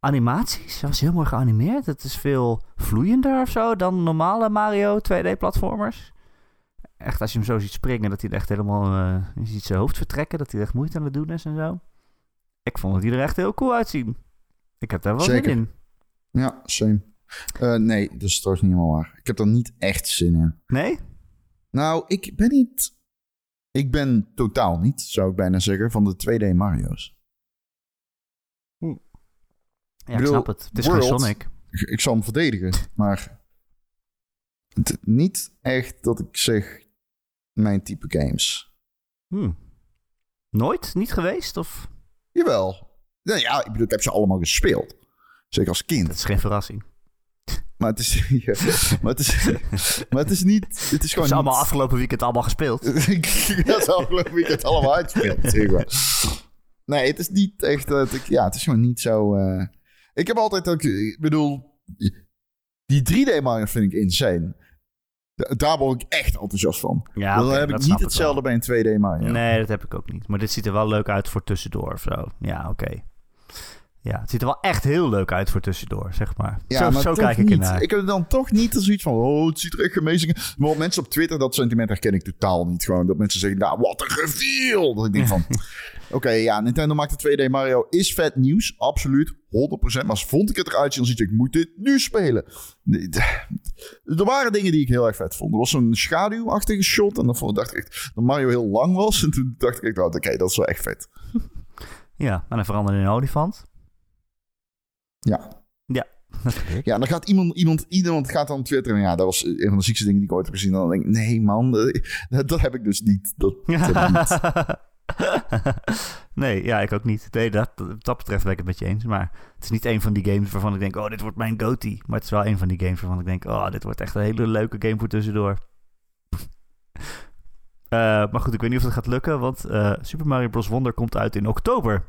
animaties. Hij was heel mooi geanimeerd. Het is veel vloeiender of zo dan normale Mario 2D-platformers. Echt, als je hem zo ziet springen, dat hij echt helemaal... Uh, je ziet zijn hoofd vertrekken, dat hij echt moeite aan het doen is en zo. Ik vond dat hij er echt heel cool uitzien. Ik heb daar wel zin in. Ja, same. Uh, nee, dat is trouwens niet helemaal waar. Ik heb er niet echt zin in. Nee? Nou, ik ben niet... Ik ben totaal niet, zou ik bijna zeggen, van de 2D Mario's. Hm. Ja, ik, snap het. Het is World, Sonic. Ik, zal hem verdedigen, maar... Het, niet echt dat ik zeg mijn type games. Hm. Nooit? Niet geweest? Of? Jawel. Nou ja, ik bedoel, ik heb ze allemaal gespeeld. Zeker als kind. Dat is geen verrassing. Maar het is, [laughs] ja, maar het is, maar het is niet. Het is gewoon. Het allemaal afgelopen weekend allemaal gespeeld. [laughs] ik heb afgelopen weekend allemaal uitgespeeld. Zeg Nee, het is niet echt. Dat ik, ja, het is gewoon niet zo. Uh... Ik heb altijd ook. Ik bedoel. Die 3D Mario vind ik insane. Daar word ik echt enthousiast van. Ja, dan heb ik niet hetzelfde bij een 2D Mario. Nee, dat heb ik ook niet. Maar dit ziet er wel leuk uit voor tussendoor of zo. Ja, oké. Ja, het ziet er wel echt heel leuk uit voor tussendoor, zeg maar. Ja, zo, maar zo kijk ik ernaar. Ik heb dan toch niet zoiets van, oh, het ziet er echt amazing Maar mensen op Twitter, dat sentiment herken ik totaal niet. Gewoon dat mensen zeggen, nou, wat een reveal. Dat ik denk van, [laughs] oké, ja, Nintendo maakt de 2D Mario. Is vet nieuws, absoluut, 100%. Maar vond ik het eruit zien, dan zie ik, ik moet dit nu spelen. Er waren dingen die ik heel erg vet vond. Er was zo'n schaduwachtige shot. En dan dacht ik dat Mario heel lang was. En toen dacht ik, nou, oké, dat is wel echt vet. Ja, en dan veranderde in een olifant. Ja. Ja. Ja, dan gaat iemand, iemand, iemand gaat dan twitteren. Ja, dat was een van de ziekste dingen die ik ooit heb gezien. Dan denk ik, nee man, eh, dat, heb ik dus niet. Dat, [laughs] niet. nee, ja, ik ook niet. Nee, dat, dat betreft ben ik het met je eens. Maar het is niet een van die games waarvan ik denk, oh, dit wordt mijn goatee. Maar het is wel een van die games waarvan ik denk, oh, dit wordt echt een hele leuke game voor tussendoor. uh, [laughs] maar goed, ik weet niet of het gaat lukken, want uh, Super Mario Bros. Wonder komt uit in oktober.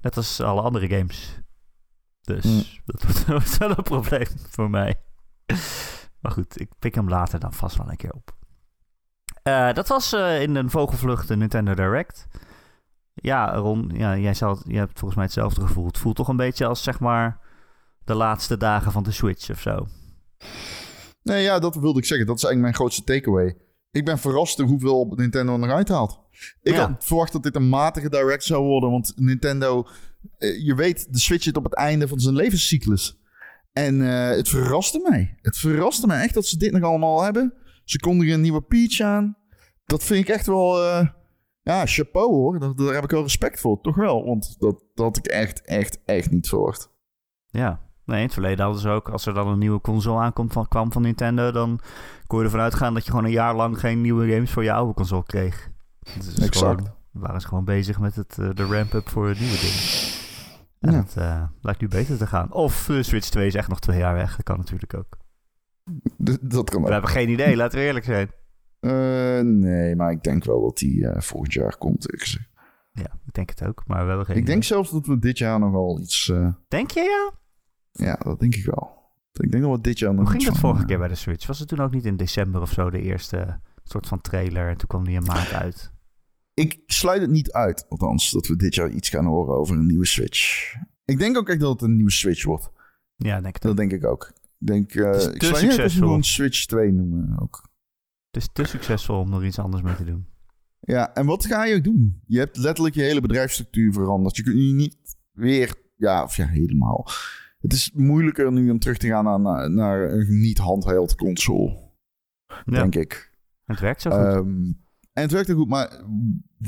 Net als alle andere games. Dus mm. dat wordt [laughs] wel een probleem voor mij. Maar goed, ik pik hem later dan vast wel een keer op. Uh, dat was uh, in een vogelvlucht de Nintendo Direct. Ja, Ron, ja, jij, zal, jij hebt volgens mij hetzelfde gevoel. Het voelt toch een beetje als zeg maar de laatste dagen van de Switch of zo. Nee, ja, dat wilde ik zeggen. Dat is eigenlijk mijn grootste takeaway. Ik ben verrast hoeveel Nintendo eruit haalt. Ik had verwacht dat dit een matige Direct zou worden. Want Nintendo eh, je weet, de Switch zit op het einde van zijn levenscyclus. En uh, het verraste mij. Het verraste mij echt dat ze dit nog allemaal hebben. Ze kondigen een nieuwe Peach aan. Dat vind ik echt wel... Uh, ja, chapeau hoor. Daar, daar, heb ik wel respect voor. Toch wel. Want dat, dat had ik echt, echt, echt niet verwacht. Ja. Nee, in het verleden hadden ze ook... Als er dan een nieuwe console aankomt van, kwam van Nintendo... dan kon je ervan uitgaan dat je gewoon een jaar lang... geen nieuwe games voor je oude console kreeg. Dus exact waren ze gewoon bezig met het, uh, de ramp-up voor nieuwe dingen. En ja. het uh, lijkt nu beter te gaan. Of uh, Switch 2 is echt nog twee jaar weg. Dat kan natuurlijk ook. dat kan ook. We hebben geen idee, laten we eerlijk zijn. Eh, nee, maar ik denk wel dat die eh, volgend jaar komt. Ik. Ja, ik denk het ook, maar we hebben geen... ik denk zelfs dat we dit jaar nog wel iets... eh, Denk je ja? Ja, dat denk ik wel. Ik denk dat we dit jaar nog Hoe ging dat vorige eh, keer bij de Switch? Was het toen ook niet in december of zo de eerste soort van trailer en toen kwam die een maand uit? Ik sluit het niet uit, althans, dat we dit jaar iets gaan horen over een nieuwe Switch. Ik denk ook echt dat het een nieuwe Switch wordt. Ja, denk ik. Dat denk ik ook. Ik denk, eh is ik te zou succesvol. gewoon Switch 2 noemen ook. Het is te succesvol om er iets anders mee te doen. Ja, en wat ga je doen? Je hebt letterlijk je hele bedrijfsstructuur veranderd. Je kunt nu niet weer, ja, of ja, helemaal. Het is moeilijker nu om terug te gaan naar, naar, naar een niet handheld console, Ja, denk ik. het werkt zo goed. Ehm, en het werkt ook goed, maar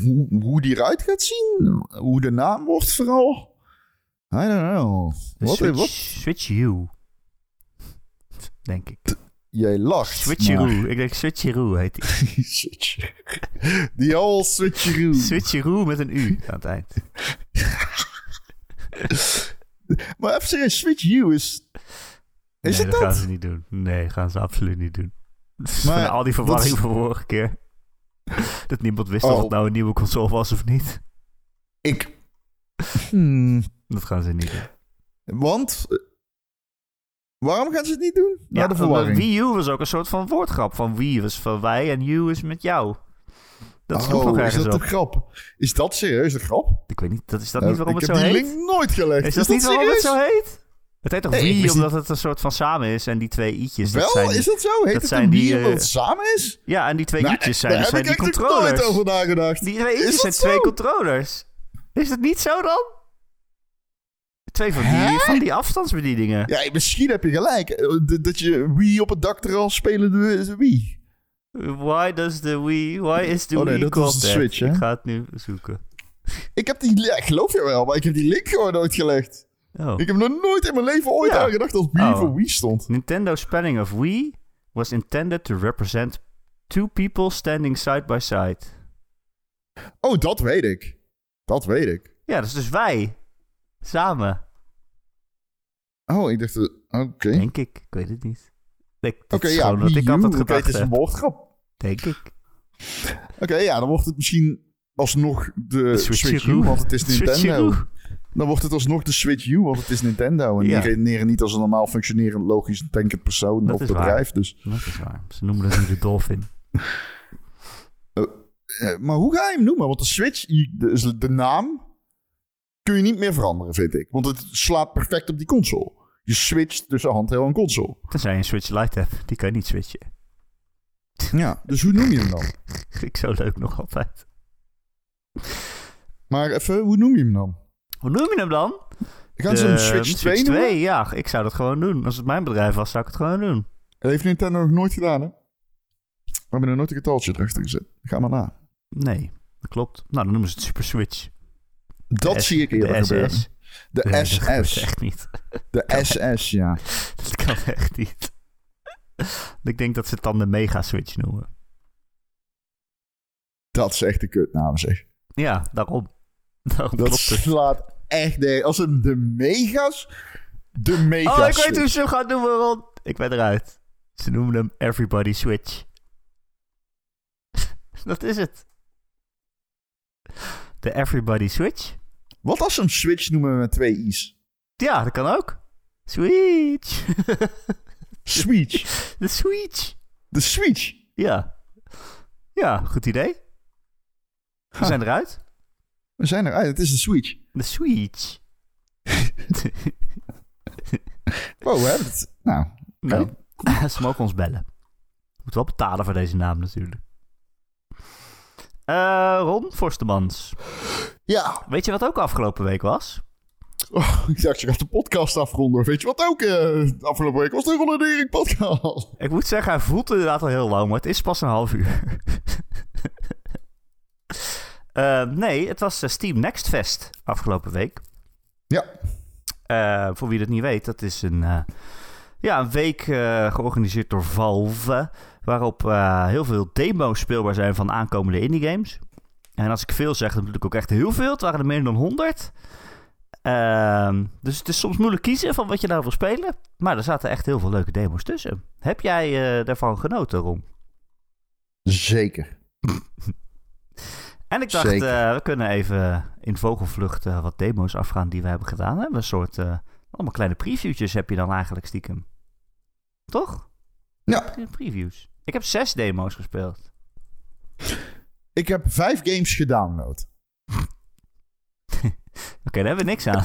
hoe, hoe die eruit gaat zien, hoe de naam wordt vooral, I don't know. Wat, Switch, wat? Switch U. Denk ik. Jij lacht. Switcheroo. Ik denk Switcheroo heet die. maar- [laughs] Switch. Die whole switcheroo. Switcheroo met een U aan het eind. [laughs] Serieus, Switch U is... Is nee, het dat gaan ze niet doen. Nee, gaan ze absoluut niet doen. [laughs] Maar Van al die verwarring is- van vorige keer. Dat niemand wist Oh. of het nou een nieuwe console was of niet. Ik... Hmm, Dat gaan ze niet doen. want... eh, Waarom gaan ze het niet doen? Ja, de de verwarring. Wii U was ook een soort van woordgrap. Van Wii was van wij en U is met jou. Dat sloeg nog oh, is ergens dat op. de grap? Is dat serieus de grap? Ik weet niet, dat is dat Nou, niet waarom ik het zo heb die heet? link nooit gelegd. Is dat, niet waarom serieus? het zo heet? Het heet toch ik Wii wist omdat het een soort van samen is en die twee i'tjes. dat Wel, zijn is dat zo? Heet dat het zijn een die, Wii omdat eh, het samen is? Ja, en die twee Nou, i'tjes zijn, daar dat heb zijn ik die echt nog nooit controllers. over nagedacht. Die twee Is i'tjes zijn dat twee controllers. Is het niet zo dan? Twee van die, van die afstandsbedieningen. Ja, misschien heb je gelijk. Eh, Dat je Wii op het dak er al spelende Wii. Why does the Wii... Why is the Oh nee, Wii dat was de? Switch, hè? Ik ga het nu zoeken. Ik heb die... Ja, ik geloof je wel, maar ik heb die link gewoon nooit gelegd. Oh. Ik heb nog nooit in mijn leven ooit Ja. aan gedacht dat Wii Oh. voor Wii stond. Nintendo spelling of Wii was intended to represent two people standing side by side. Oh, dat weet ik. Dat weet ik. Ja, dat is dus wij. Samen, Oh, ik dacht... eh, Oké. denk ik. Ik weet het niet. Oké, is ja, Wii ik altijd gedacht het is een woordgrap. Denk ik. Oké, ja, dan wordt het misschien alsnog de, Switch U, want het is Nintendo. Dan wordt het alsnog de Switch U, want het is Nintendo. En Ja. die redeneren niet als een normaal functionerend, logisch denkend persoon Dat of bedrijf. Dus, Dat is waar. Ze noemen dat nu de Dolphin. [laughs] eh, maar hoe ga je hem noemen? Want de Switch, de, de naam, kun je niet meer veranderen, vind ik. Want het slaat perfect op die console. Je switcht tussen handheld en console. Tenzij je een Switch Lite hebt. Die kan je niet switchen. Ja, dus hoe noem je hem dan? Vind [laughs] ik zo leuk nog altijd. Maar even, hoe noem je hem dan? Hoe noem je hem dan? Gaan ze hem Switch 2 Switch noemen? 2, ja. Ik zou dat gewoon doen. Als het mijn bedrijf was, zou ik het gewoon doen. Dat heeft Nintendo nog nooit gedaan, hè? We hebben er nooit een getaltje erachter gezet. Ga maar na. Nee, dat klopt. Nou, dan noemen ze het Super Switch. Dat S- zie ik eerder de gebeuren. SS. De Nee, SS. echt niet. De SS, ja. [laughs] Dat kan echt niet. [laughs] Ik denk dat ze het dan de Mega Switch noemen. Dat is echt de kutnaam, zeg. Ja, daarom. [laughs] Daarom Dat slaat echt nee. Als een de megas. De mega. Oh, ik weet hoe ze hem gaan noemen, Ron. Ik ben eruit. Ze noemen hem Everybody Switch. [laughs] dat is het. De Everybody Switch? Wat als ze hem Switch noemen met twee i's? Ja, dat kan ook. Switch. Switch. [laughs] De Switch. De Switch. Ja. Ja, goed idee. We Ha. zijn eruit. We zijn eruit. Het is de Switch. De Switch. [laughs] Wow, we hebben het. Nou. Nou, [laughs] ze mogen ons bellen. Moet wel betalen voor deze naam natuurlijk. Eh Ron Forstemans. Ja. Weet je wat ook afgelopen week was? [laughs] Oh, ik dacht, je gaat de podcast afronden. Weet je wat ook eh afgelopen week was? De Ron en Erik podcast. Ik moet zeggen, hij voelt inderdaad al heel lang, maar het is pas een half uur. [laughs] Eh, nee, het was eh, Steam Next Fest afgelopen week. Ja. Voor wie dat niet weet, dat is een, ja, een week georganiseerd door Valve. Waarop heel veel demo's speelbaar zijn van aankomende indie games. En als ik veel zeg, dan bedoel ik ook echt heel veel. Het waren er meer dan 100. Ehm, dus het is soms moeilijk kiezen van wat je nou wil spelen. Maar er zaten echt heel veel leuke demo's tussen. Heb jij eh, daarvan genoten, Ron? Zeker. En ik dacht, eh, we kunnen even in vogelvlucht eh, wat demo's afgaan die we hebben gedaan. We hebben een soort, allemaal kleine previewtjes heb je dan eigenlijk stiekem. Toch? Ja. Previews. Ik heb zes demo's gespeeld. Ik heb vijf games gedownload. Oké, daar hebben we niks aan. [laughs]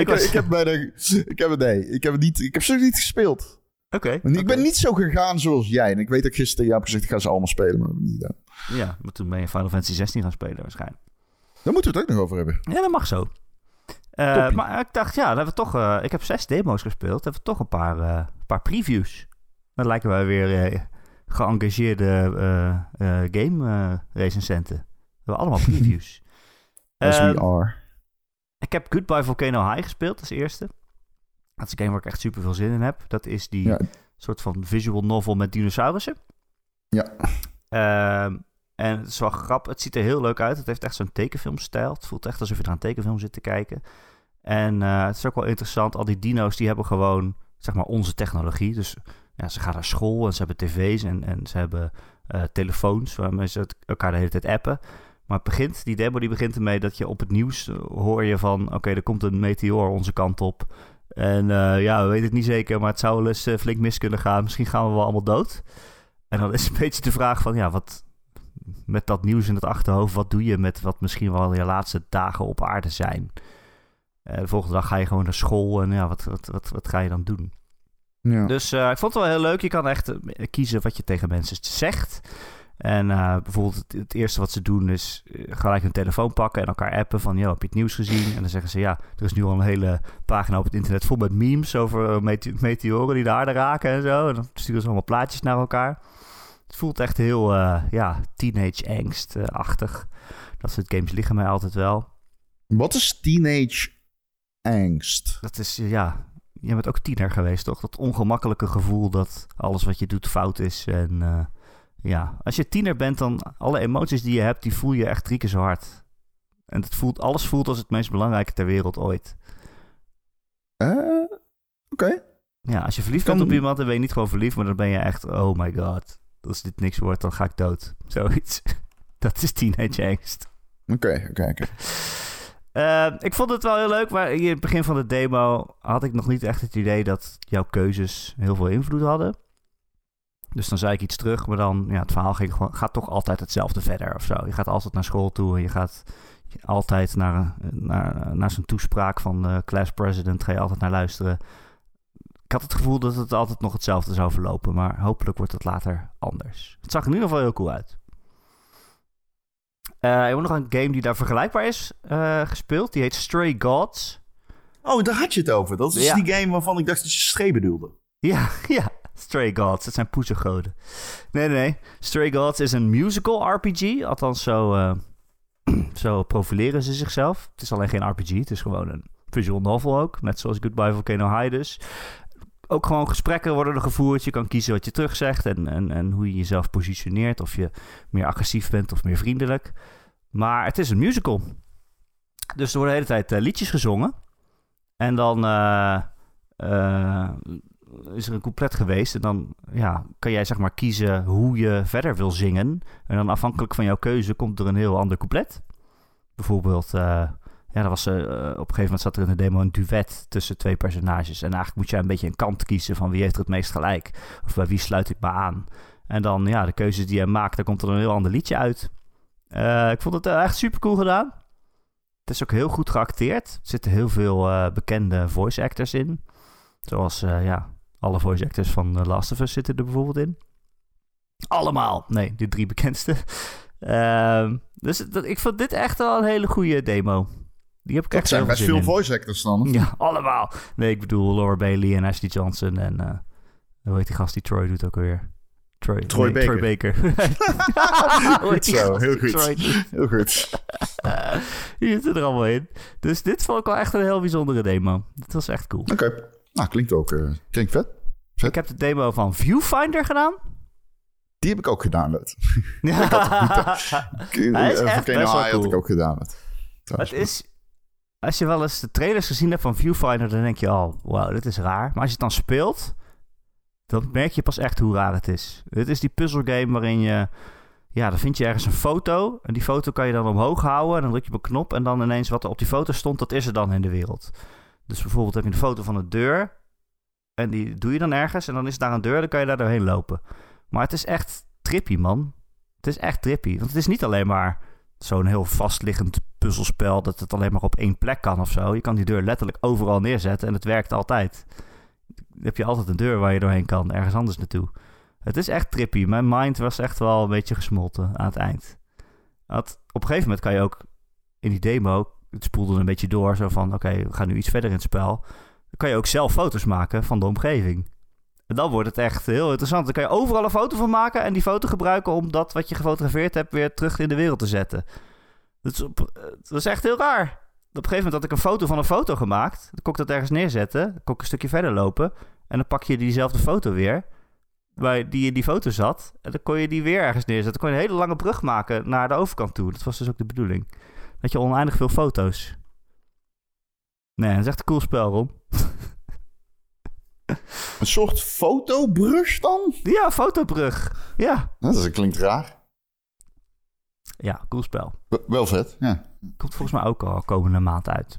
ik, was- ik heb bij de, ik heb het nee, ik heb het niet, ik heb ze niet gespeeld. Oké. Ik ben niet zo gegaan zoals jij. En ik weet dat gisteren jou heb gezegd, ik ga ze allemaal spelen, maar niet gedaan. Ja, maar toen ben je Final Fantasy 16 gaan spelen waarschijnlijk. Daar moeten we het ook nog over hebben. Ja, dat mag zo. Eh, maar ik dacht, ja, dan hebben we toch, eh, ik heb zes demo's gespeeld. Dan hebben we toch een paar, eh, paar previews. Dan lijken wij weer geëngageerde game recensenten. We hebben allemaal [laughs] previews. As Ehm, we are. ik heb Goodbye Volcano High gespeeld als eerste. Dat is een game waar ik echt super veel zin in heb. Dat is die Ja. soort van visual novel met dinosaurussen. Ja. Ehm, en het is wel grappig. Het ziet er heel leuk uit. Het heeft echt zo'n tekenfilmstijl. Het voelt echt alsof je naar een tekenfilm zit te kijken. En eh, het is ook wel interessant. Al die dino's die hebben gewoon, zeg maar, onze technologie. Dus ja, ze gaan naar school en ze hebben tv's en, en ze hebben eh, telefoons waarmee ze elkaar de hele tijd appen. Maar het begint, die demo die begint ermee dat je op het nieuws eh, hoor je van... Oké, er komt een meteoor onze kant op. En eh, ja, we weten het niet zeker, maar het zou wel eens eh, flink mis kunnen gaan. Misschien gaan we wel allemaal dood. En dan is een [laughs] beetje de vraag van, ja, wat met dat nieuws in het achterhoofd, wat doe je met wat misschien wel je laatste dagen op aarde zijn? Eh, de volgende dag ga je gewoon naar school en ja, wat, wat, wat, wat ga je dan doen? Ja. Dus ik vond het wel heel leuk. Je kan echt kiezen wat je tegen mensen zegt. En eh, bijvoorbeeld het, het eerste wat ze doen is eh, gelijk hun telefoon pakken en elkaar appen van... Yo, heb je het nieuws gezien? En dan zeggen ze ja, er is nu al een hele pagina op het internet vol met memes over eh, mete- meteoren die de aarde raken en zo. En dan sturen ze allemaal plaatjes naar elkaar. Het voelt echt heel, ja, teenage angst-achtig. Dat soort games liggen mij altijd wel. Wat is teenage angst? Dat is, ja, je bent ook tiener geweest, toch? Dat ongemakkelijke gevoel dat alles wat je doet fout is. En ja, als je tiener bent, dan alle emoties die je hebt, die voel je echt drie keer zo hard. En het voelt, alles voelt als het meest belangrijke ter wereld ooit. Eh, Oké. Ja, als je verliefd Kan- bent op iemand, dan ben je niet gewoon verliefd, maar dan ben je echt, oh my god. Als dit niks wordt, dan ga ik dood. [laughs] Zoiets. Dat is teenage angst. Oké, oké, oké. [laughs] Eh, ik vond het wel heel leuk, maar in het begin van de demo had ik nog niet echt het idee dat jouw keuzes heel veel invloed hadden. Dus dan zei ik iets terug, maar dan, ja, het verhaal ging gewoon, gaat toch altijd hetzelfde verder of zo. Je gaat altijd naar school toe en je gaat altijd naar, naar, naar zijn toespraak van de class president, ga je altijd naar luisteren. Ik had het gevoel dat het altijd nog hetzelfde zou verlopen, maar hopelijk wordt het later anders. Het zag in ieder geval heel cool uit. Eh, je hebt nog een game die daar vergelijkbaar is eh, gespeeld. Die heet Stray Gods. Oh, daar had je het over. Dat is Ja. die game waarvan ik dacht dat je Stray bedoelde. Ja, [laughs] ja. Stray Gods. Dat zijn poezengoden. Nee, nee, nee. Stray Gods is een musical RPG. Althans, zo, eh, [clears throat] zo profileren ze zichzelf. Het is alleen geen RPG. Het is gewoon een visual novel ook. Net zoals Goodbye Volcano High dus. Ook gewoon gesprekken worden er gevoerd. Je kan kiezen wat je terugzegt en, en, en hoe je jezelf positioneert. Of je meer agressief bent of meer vriendelijk. Maar het is een musical. Dus er worden de hele tijd eh, liedjes gezongen. En dan eh, is er een couplet geweest. En dan ja, kan jij zeg maar kiezen hoe je verder wil zingen. En dan afhankelijk van jouw keuze komt er een heel ander couplet. Bijvoorbeeld, eh, ja, er was, eh, op een gegeven moment zat er in de demo een duet tussen twee personages. En eigenlijk moet jij een beetje een kant kiezen van wie heeft er het meest gelijk. Of bij wie sluit ik me aan. En dan, ja, de keuzes die je maakt, daar komt er een heel ander liedje uit. Ik vond het echt super cool gedaan. Het is ook heel goed geacteerd. Er zitten heel veel bekende voice actors in. Zoals, ja, alle voice actors van The Last of Us zitten er bijvoorbeeld in. Allemaal. Nee, de drie bekendste. [laughs] Ehm, dus dat, ik vond dit echt wel een hele goede demo. Die heb ik Dat echt zijn best veel in. voice actors dan. Ja, allemaal. Nee, ik bedoel Laura Bailey en Ashley Johnson en... eh hoe heet die gast die Troy doet ook alweer? Troy, Troy nee, Troy Baker. [laughs] Zo, heel goed. Troy? Heel goed. [laughs] Die zitten er allemaal in. Dus dit vond ik wel echt een heel bijzondere demo. Dit was echt cool. Oké. Nou, klinkt ook eh, klinkt vet. Ik heb de demo van Viewfinder gedaan. Die heb ik ook gedownload. [laughs] Ja. Echt Volcano best wel High had ik cool. ook gedownload. Het Trouwens. is... Als je wel eens de trailers gezien hebt van Viewfinder, dan denk je al, wow, dit is raar. Maar als je het dan speelt, dan merk je pas echt hoe raar het is. Het is die puzzelgame waarin je... Ja, dan vind je ergens een foto. En die foto kan je dan omhoog houden. En dan druk je op een knop. En dan ineens wat er op die foto stond, dat is er dan in de wereld. Dus bijvoorbeeld heb je een foto van een deur. En die doe je dan ergens. En dan is daar een deur. Dan kan je daar doorheen lopen. Maar het is echt trippy, man. Het is echt trippy. Want het is niet alleen maar zo'n heel vastliggend puzzelspel. Dat het alleen maar op één plek kan of zo. Je kan die deur letterlijk overal neerzetten. En het werkt altijd. Heb je altijd een deur waar je doorheen kan. Ergens anders naartoe. Het is echt trippy. Mijn mind was echt wel een beetje gesmolten aan het eind. Op een gegeven moment kan je ook in die demo, het spoelde een beetje door, zo van oké, we gaan nu iets verder in het spel. Dan kan je ook zelf foto's maken van de omgeving. En dan wordt het echt heel interessant. Dan kan je overal een foto van maken en die foto gebruiken om dat wat je gefotografeerd hebt weer terug in de wereld te zetten. Dat is, op, dat is echt heel raar. Op een gegeven moment had ik een foto van een foto gemaakt. Dan kon ik dat ergens neerzetten. Dan kon ik een stukje verder lopen. En dan pak je diezelfde foto weer waar die in die foto zat. En dan kon je die weer ergens neerzetten. Dan kon je een hele lange brug maken naar de overkant toe. Dat was dus ook de bedoeling. Dat je oneindig veel foto's. Nee, dat is echt een cool spel, Ron. [laughs] Een soort fotobrug dan? Ja, fotobrug. Ja. Dat klinkt raar. Ja, cool spel. wel vet, ja. Komt volgens mij ook al komende maand uit.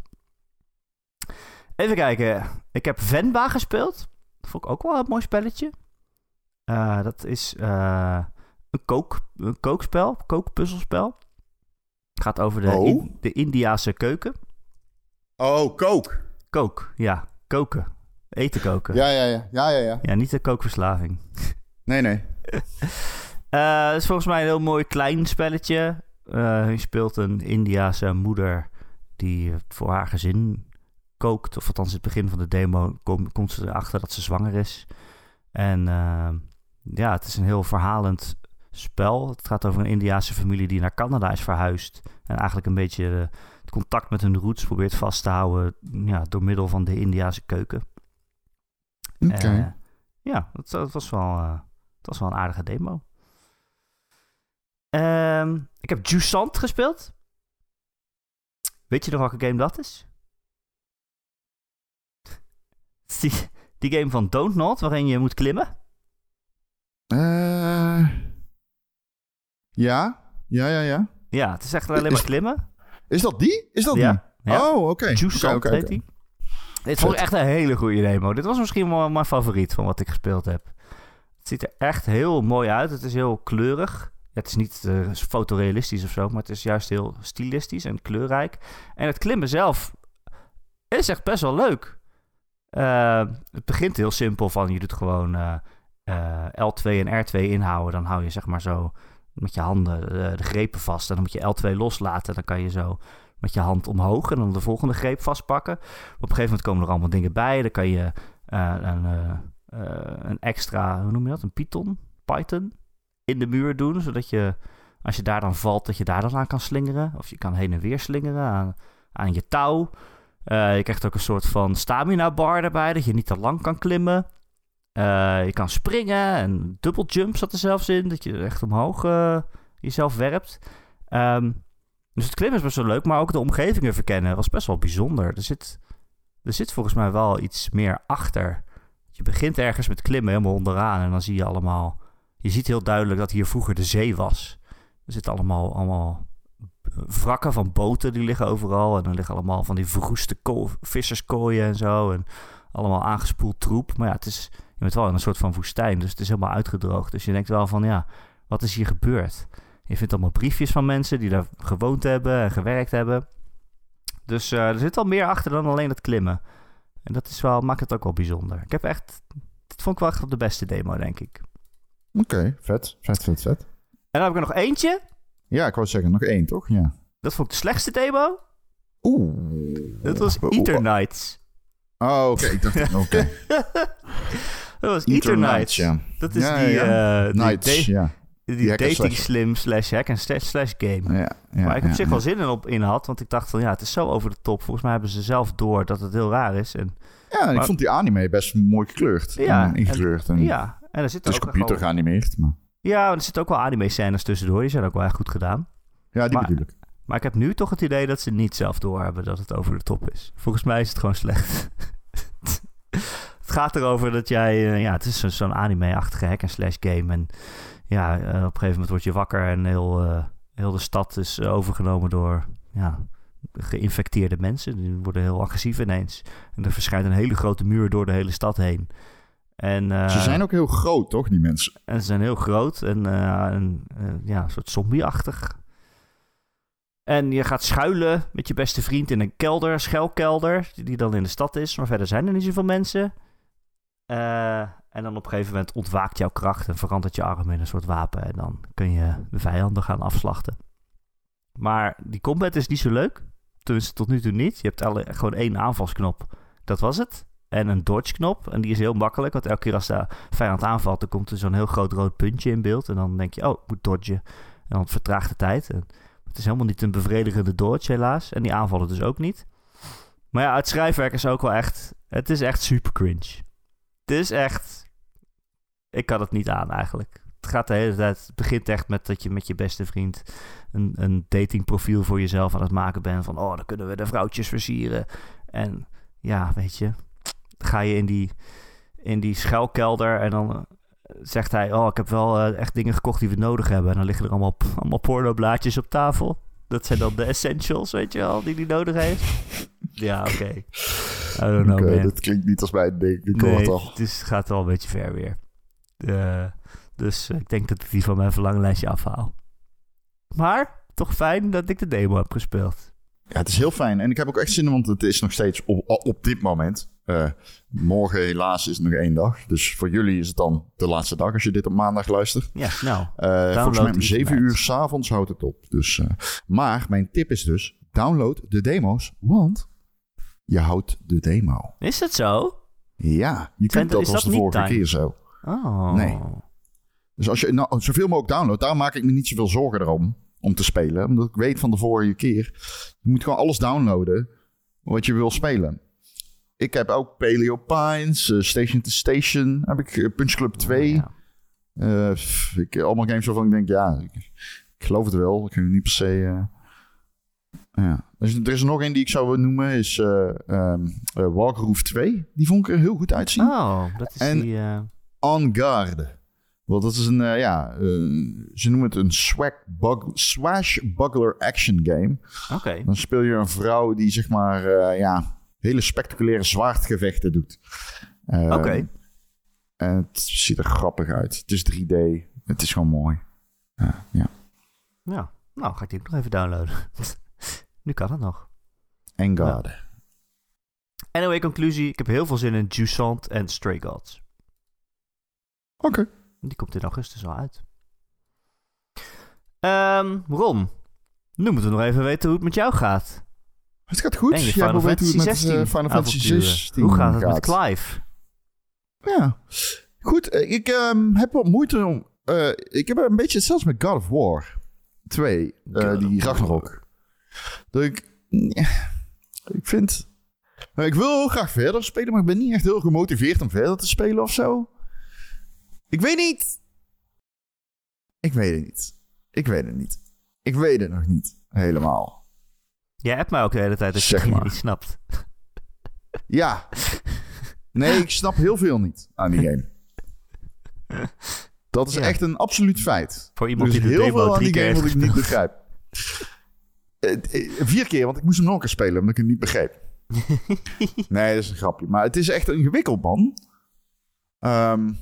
Even kijken. Ik heb Venba gespeeld. Dat vond ik ook wel een mooi spelletje. Uh, dat is uh, een, kook, een kookspel, kookpuzzelspel. Het gaat over de, oh. in, de Indiase keuken. Oh, kook. Kook, ja. Koken. Eten koken. Ja, ja, ja. Ja, ja, ja. ja niet de kookverslaving. Nee, nee. [laughs] uh, het is volgens mij een heel mooi klein spelletje. je speelt een Indiase moeder die voor haar gezin kookt. Of althans, in het begin van de demo kom, komt ze erachter dat ze zwanger is. En ja, het is een heel verhalend spel. Het gaat over een Indiaanse familie die naar Canada is verhuisd. En eigenlijk een beetje het contact met hun roots probeert vast te houden ja, door middel van de Indiaanse keuken. Oké. Uh, ja, dat, dat, was wel, uh, dat was wel een aardige demo. Um, ik heb Jusant gespeeld. Weet je nog welke game dat is? [laughs] Die, die game van Don't Not, waarin je moet klimmen. Uh, ja, ja, ja, ja. Ja, het is echt alleen maar klimmen. Is dat die? Is dat ja. die? Ja. Oh, oké. Okay. Juice okay, okay, heet die. Dit vond ik echt een hele goede demo. Dit was misschien wel mijn favoriet van wat ik gespeeld heb. Het ziet er echt heel mooi uit. Het is heel kleurig. Het is niet uh, fotorealistisch of zo, maar het is juist heel stilistisch en kleurrijk. En het klimmen zelf is echt best wel leuk. Uh, het begint heel simpel van je doet gewoon uh, L2 en R2 inhouden. Dan hou je zeg maar zo met je handen de, de grepen vast. En dan moet je L2 loslaten. Dan kan je zo met je hand omhoog en dan de volgende greep vastpakken. Op een gegeven moment komen er allemaal dingen bij. Dan kan je uh, een, uh, een extra, hoe noem je dat? Een Python, Python in de muur doen. Zodat je, als je daar dan valt, dat je daar dan aan kan slingeren. Of je kan heen en weer slingeren aan, aan je touw. Je krijgt ook een soort van stamina bar erbij, dat je niet te lang kan klimmen. Je kan springen en double jump zat er zelfs in, dat je echt omhoog jezelf werpt. Um, dus het klimmen is best wel leuk, maar ook de omgevingen verkennen was best wel bijzonder. Er zit, er zit volgens mij wel iets meer achter. Je begint ergens met klimmen helemaal onderaan en dan zie je allemaal... Je ziet heel duidelijk dat hier vroeger de zee was. Er zitten allemaal, allemaal wrakken van boten die liggen overal. En dan liggen allemaal van die verroeste visserskooien en zo. En allemaal aangespoeld troep. Maar ja, het is, je bent wel in een soort van woestijn, dus het is helemaal uitgedroogd. Dus je denkt wel van, ja, wat is hier gebeurd? Je vindt allemaal briefjes van mensen die daar gewoond hebben en gewerkt hebben. Dus uh, er zit al meer achter dan alleen het klimmen. En dat is wel, maakt het ook wel bijzonder. Ik heb echt, dat vond ik wel echt de beste demo, denk ik. Oké, okay, vet, vet, vet, vet. En dan heb ik er nog eentje. Ja, ik wou zeggen, nog één, toch? Ja. Dat vond ik de slechtste demo. Oeh. Dat was Eternights. Oh, oké. Ik dacht, oké. [laughs] dat was Eternights. Ja. Dat is ja, die... ja. Uh, Nights, ja. Die, and dating slim slash hack en slash, slash game. Maar ik op zich wel zin in, op, in had, want ik dacht van ja, het is zo over de top. Volgens mij hebben ze zelf door dat het heel raar is. En, Ja, en ik vond die anime best mooi gekleurd. Ja, en ingekleurd. En, ja, en er zit Het is ook computer geanimeerd, maar... Ja, er zitten ook wel anime scènes tussendoor. Die zijn ook wel echt goed gedaan. Ja, die Maar- bedoel ik. Maar ik heb nu toch het idee dat ze niet zelf doorhebben dat het over de top is. Volgens mij is het gewoon slecht. Gaat erover dat jij... eh, ja, het is zo- zo'n anime-achtige hack-and-slash game. En ja, eh, op een gegeven moment word je wakker en heel, eh, heel de stad is overgenomen door... Ja, geïnfecteerde mensen. Die worden heel agressief ineens. En er verschijnt een hele grote muur door de hele stad heen. En, Ze zijn ook heel groot, toch, die mensen? en ze zijn heel groot en, en ja, een soort zombie-achtig. En je gaat schuilen met je beste vriend in een kelder, schuilkelder, die dan in de stad is. Maar verder zijn er niet zoveel mensen. Eh, en dan op een gegeven moment ontwaakt jouw kracht en verandert je arm in een soort wapen. En dan kun je de vijanden gaan afslachten. Maar die combat is niet zo leuk. Tenminste, tot nu toe niet. Je hebt alle, gewoon één aanvalsknop. Dat was het. En een dodge-knop. En die is heel makkelijk. Want elke keer als de vijand aanvalt, dan komt er zo'n heel groot rood puntje in beeld. En dan denk je, oh, ik moet dodgen. En dan vertraagt de tijd. Het is helemaal niet een bevredigende dodge, helaas. En die aanvallen dus ook niet. Maar ja, het schrijfwerk is ook wel echt... Het is echt super cringe. Het is echt... Ik kan het niet aan, eigenlijk. Het gaat de hele tijd... Het begint echt met dat je met je beste vriend... Een, een datingprofiel voor jezelf aan het maken bent. Van, oh, dan kunnen we de vrouwtjes versieren. En ja, weet je... Ga je in die, in die schuilkelder en dan... eh, Zegt hij, oh, ik heb wel eh, echt dingen gekocht die we nodig hebben. En dan liggen er allemaal, allemaal pornoblaadjes op tafel. Dat zijn dan de essentials, weet je wel, die hij nodig heeft. Ja, oké. [laughs] I don't know, man. dat klinkt niet als mijn ding. Ik hoor het Nee, al. het is, gaat wel een beetje ver weer. Eh, dus ik denk dat ik die van mijn verlanglijstje afhaal. Maar toch fijn dat ik de demo heb gespeeld. Ja, het is heel fijn. En ik heb ook echt zin in, want het is nog steeds op, op dit moment. eh, morgen helaas is het nog één dag. Dus voor jullie is het dan de laatste dag als je dit op maandag luistert. Ja, nou. Eh, volgens mij om die 7 tonight. uur s'avonds houdt het op. Dus, eh, maar mijn tip is dus, download de demo's, want je houdt de demo. Is dat zo? Ja, je kunt dat is als de vorige time? keer zo. Oh. Nee. Dus als je nou, zoveel mogelijk downloadt, daar maak ik me niet zoveel zorgen erom om te spelen. Omdat ik weet van de vorige keer, je moet gewoon alles downloaden wat je wil spelen. Ik heb ook Paleo Pines, eh, Station to Station, heb ik eh, Punch Club 2. Ja. Eh, ik, allemaal games waarvan ik denk, ja, ik, ik geloof het wel. Ik kan niet per se... ja. Dus, er is er nog één die ik zou willen noemen, is eh ehm eh, Walkroof 2. Die vond ik er heel goed uitzien. Oh, dat is En- die... eh, On Guard. Want dat is een, ja, ze noemen het een swag bug, swashbuckler action game. Oké. Dan speel je een vrouw die, zeg maar, ja, hele spectaculaire zwaardgevechten doet. Eh, Oké. En het ziet er grappig uit. Het is 3D. Het is gewoon mooi. Ja, ja. Ja. Nou, ga ik die ook nog even downloaden. [laughs] nu kan het nog. En Guard. Anyway, conclusie. Ik heb heel veel zin in Jusant en Stray Gods. Oké. Die komt in augustus al uit. Ehm Ron, nu moeten we nog even weten hoe het met jou gaat. Het gaat goed. En je Jij Final Fantasy met 16 eh, Final Fantasy avonturen. 16 Hoe gaat het met Clive? Ja, goed. eh, Ik ehm, heb wat moeite om... eh, ik heb een beetje hetzelfde met God of War 2, eh, God die Ragnarok. Dat ik... Ik vind... nou, ik wil heel graag verder spelen, maar ik ben niet echt heel gemotiveerd om verder te spelen of zo. Ik weet niet. Ik weet het niet. Ik weet het niet. Ik weet het nog niet helemaal. Jij hebt mij ook de hele tijd dat je Zeg maar. niet snapt. Ja. Nee, ik snap heel veel niet aan die game. Dat is Ja. echt een absoluut feit. Voor iemand die de heel demo veel aan die game wat ik niet begrijp. Eh, eh, Vier keer, want ik moest hem nog een keer spelen omdat ik het niet begreep. [laughs] nee, dat is een grapje. Maar het is echt ingewikkeld, man. Ehm,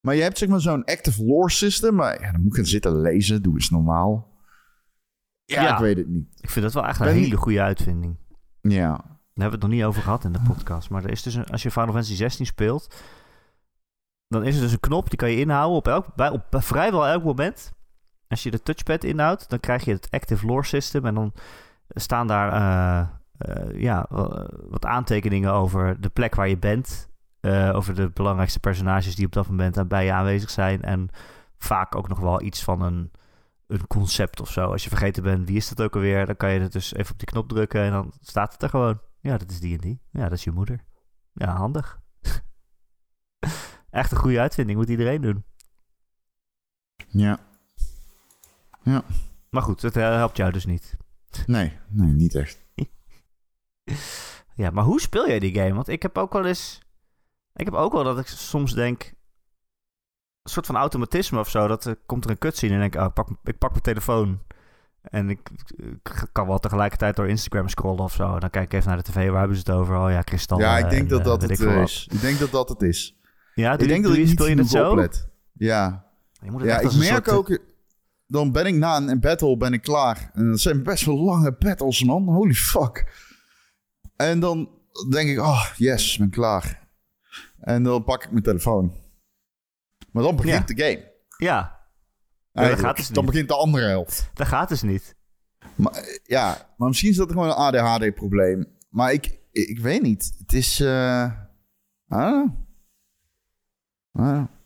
maar je hebt zeg maar zo'n active lore system. Maar ja, dan moet ik gaan zitten lezen. Doe eens normaal. Ja, Ja. ik weet het niet. Ik vind dat wel echt een Ben hele niet- goede uitvinding. Ja, Daar hebben we het nog niet over gehad in de podcast. Maar er is dus een, als je Final Fantasy 16 speelt, dan is er dus een knop die kan je inhouden op, elk, bij, op vrijwel elk moment. Als je de touchpad inhoudt, dan krijg je het Active Lore System. En dan staan daar eh, eh, ja, wat aantekeningen over de plek waar je bent. eh, over de belangrijkste personages die op dat moment bij je aanwezig zijn. En vaak ook nog wel iets van een, een concept of zo. Als je vergeten bent, wie is dat ook alweer? Dan kan je het dus even op die knop drukken en dan staat het er gewoon. Ja, dat is die en die. Ja, dat is je moeder. Ja, handig. [laughs] Echt een goede uitvinding. Moet iedereen doen. ja. Maar goed, het eh, helpt jou dus niet. Nee, nee, niet echt. [laughs] Ja, maar hoe speel jij die game? Want ik heb ook wel eens... Ik heb ook wel dat ik soms denk... Een soort van automatisme of zo. Dat er komt er een cutscene en denk ik... Oh, ik, pak, ik pak mijn telefoon. En ik, ik kan wel tegelijkertijd door Instagram scrollen of zo. En dan kijk ik even naar de tv. Waar hebben ze het over? Oh ja, kristal. Ja, ik denk en, dat eh, dat het ik veel wat. is. Ik denk dat dat het is. Ja, ik denk dat je, ik niet speel je het zo? oplet. Ja. Je moet het Ja, ik merk soort, eh, ook... Dan ben ik na een battle ben ik klaar. En dat zijn best wel lange battles, man. Holy fuck. En dan denk ik, oh, yes, ik ben klaar. En dan pak ik mijn telefoon. Maar dan begint de game. Ja, Eigenlijk. gaat dus dan niet. begint de andere helft. dat gaat dus niet. Maar, eh, ja, maar misschien is dat gewoon een ADHD-probleem. Maar ik, ik, ik weet niet. Het is... I don't know. I don't know.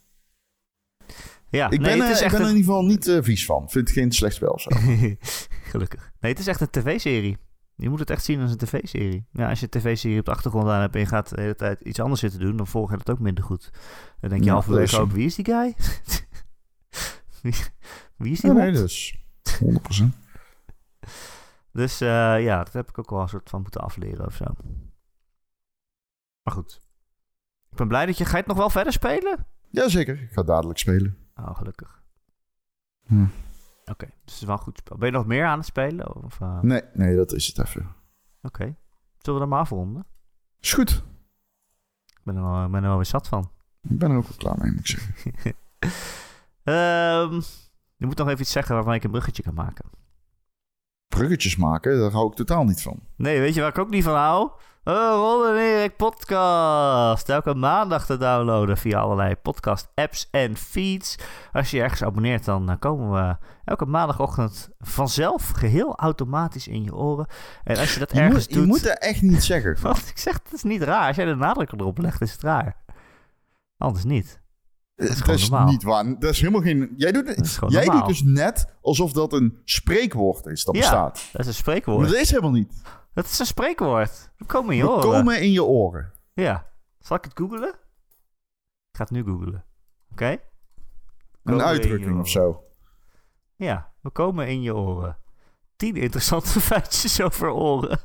Ja, Ik nee, ben, het er, is ik echt ben er een... in ieder geval niet eh, vies van. Vind het geen slecht spel. Zo. [laughs] Gelukkig. Nee, het is echt een tv-serie. Je moet het echt zien als een tv-serie. Ja, als je een tv-serie op de achtergrond aan hebt en je gaat de hele tijd iets anders zitten doen, dan volg je het ook minder goed. Dan denk je Ja, halverwege is ook, wie is die guy? [laughs] wie, wie is die Ja, nee, dus 100%. Dus eh, ja, dat heb ik ook wel een soort van moeten afleren of zo. Maar goed. Ik ben blij dat je... Ga je het nog wel verder spelen? Jazeker, ik ga dadelijk spelen. Oh, gelukkig. Hm. Oké, dus het is wel een goed spel. Ben je nog meer aan het spelen? Of, eh, Nee, nee, dat is het even. Oké. Zullen we er maar afronden? Is goed. Ik ben er, wel, ben er wel weer zat van. Ik ben er ook wel klaar mee, moet ik zeggen. [laughs] Ehm, je moet nog even iets zeggen waarvan ik een bruggetje kan maken. Bruggetjes maken, daar hou ik totaal niet van. Nee, weet je waar ik ook niet van hou? Oh, Ron en Erik podcast. Elke maandag te downloaden via allerlei podcast apps en feeds. Als je je ergens abonneert, dan eh, komen we elke maandagochtend vanzelf geheel automatisch in je oren. En als je dat Je ergens moet, je doet... moet dat echt niet zeggen. [laughs] Wat ik zeg, het is niet raar. Als jij de nadruk erop legt, is het raar. Anders niet. Dat is niet waar. Dat is helemaal geen... Jij, doet, jij normaal. doet dus net alsof dat een spreekwoord is dat Ja. bestaat. Dat is een Maar spreekwoord. dat is helemaal niet. Dat is een spreekwoord. We komen in je We oren. komen in je oren. Ja. Zal ik het googelen? Ik ga het nu googelen. Oké? Een uitdrukking of zo. Ja, we komen in je oren. Tien interessante [laughs] feitjes over oren.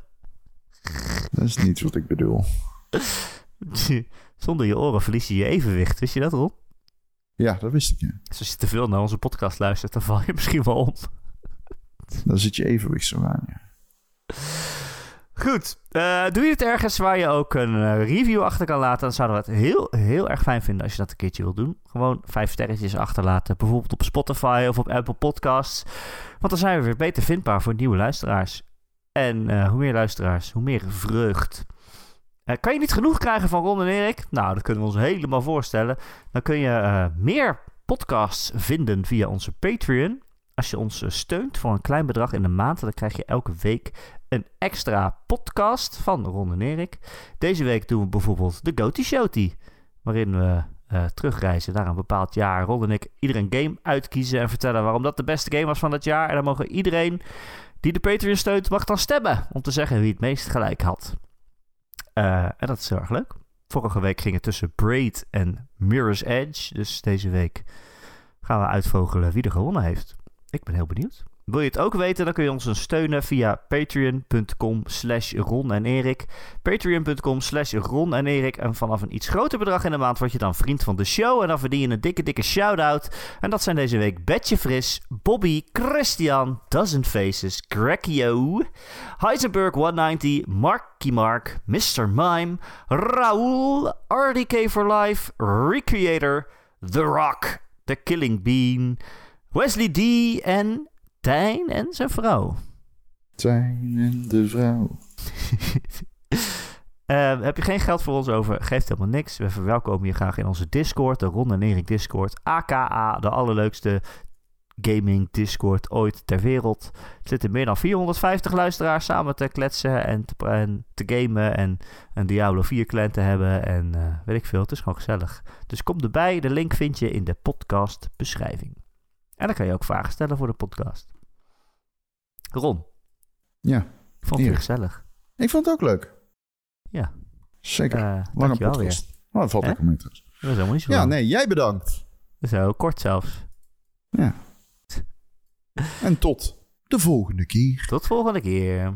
Dat is niet wat ik bedoel. [laughs] Zonder je oren verlies je je evenwicht. Wist je dat, Ron? Ja, dat wist ik. Ja. Dus als je te veel naar onze podcast luistert, dan val je [laughs] misschien wel om. Dan zit je evenwicht zo aan. Ja. Goed. eh, doe je het ergens waar je ook een eh, review achter kan laten, dan zouden we het heel, heel erg fijn vinden als je dat een keertje wilt doen. Gewoon vijf sterretjes achterlaten, bijvoorbeeld op Spotify of op Apple Podcasts. Want dan zijn we weer beter vindbaar voor nieuwe luisteraars. En eh, hoe meer luisteraars, hoe meer vreugd. Eh, kan je niet genoeg krijgen van Ron en Erik? Nou, dat kunnen we ons helemaal voorstellen. Dan kun je eh, meer podcasts vinden via onze Patreon. Als je ons eh, steunt voor een klein bedrag in de maand, dan krijg je elke week een extra podcast van Ron en Erik. Deze week doen we bijvoorbeeld de Goaty Showty, waarin we terugreizen naar een bepaald jaar. Ron en ik ieder een game uitkiezen en vertellen waarom dat de beste game was van dat jaar. En dan mogen iedereen die de Patreon steunt, mag dan stemmen om te zeggen wie het meest gelijk had. Eh, en dat is heel erg leuk. Vorige week ging het tussen Braid en Mirror's Edge. Dus deze week gaan we uitvogelen wie er gewonnen heeft. Ik ben heel benieuwd. Wil je het ook weten, dan kun je ons steunen via patreon.com slash Ron en Erik. Patreon.com slash Ron en Erik. En vanaf een iets groter bedrag in de maand word je dan vriend van de show. En dan verdien je een dikke, dikke shout-out. En dat zijn deze week Betje Fris, Bobby, Christian, Dozen Faces, Grekio, Heisenberg 190, Marky Mark, Mr. Mime, Raoul, RDK for Life, Recreator, The Rock, The Killing Bean, Wesley D. en Tijn en zijn vrouw. Zijn en de vrouw. [laughs] Eh, heb je geen geld voor ons over? Geeft helemaal niks. We verwelkomen je graag in onze Discord, de Ron en Erik Discord. AKA, de allerleukste gaming Discord ooit ter wereld. Er zitten meer dan 450 luisteraars samen te kletsen en te, en te gamen en een Diablo 4 clan te hebben en eh, weet ik veel. Het is gewoon gezellig. Dus kom erbij. De link vind je in de podcast beschrijving. En dan kan je ook vragen stellen voor de podcast. Ron, Ja, ik vond het gezellig. ik vond het ook leuk. Ja. Zeker. Eh Lange dankjewel weer. podcast. Oh, dat valt ook mee trouwens. Dat was helemaal niet zo Ja, nee, jij bedankt. Zo kort zelfs. Ja. En tot de volgende keer. Tot volgende keer.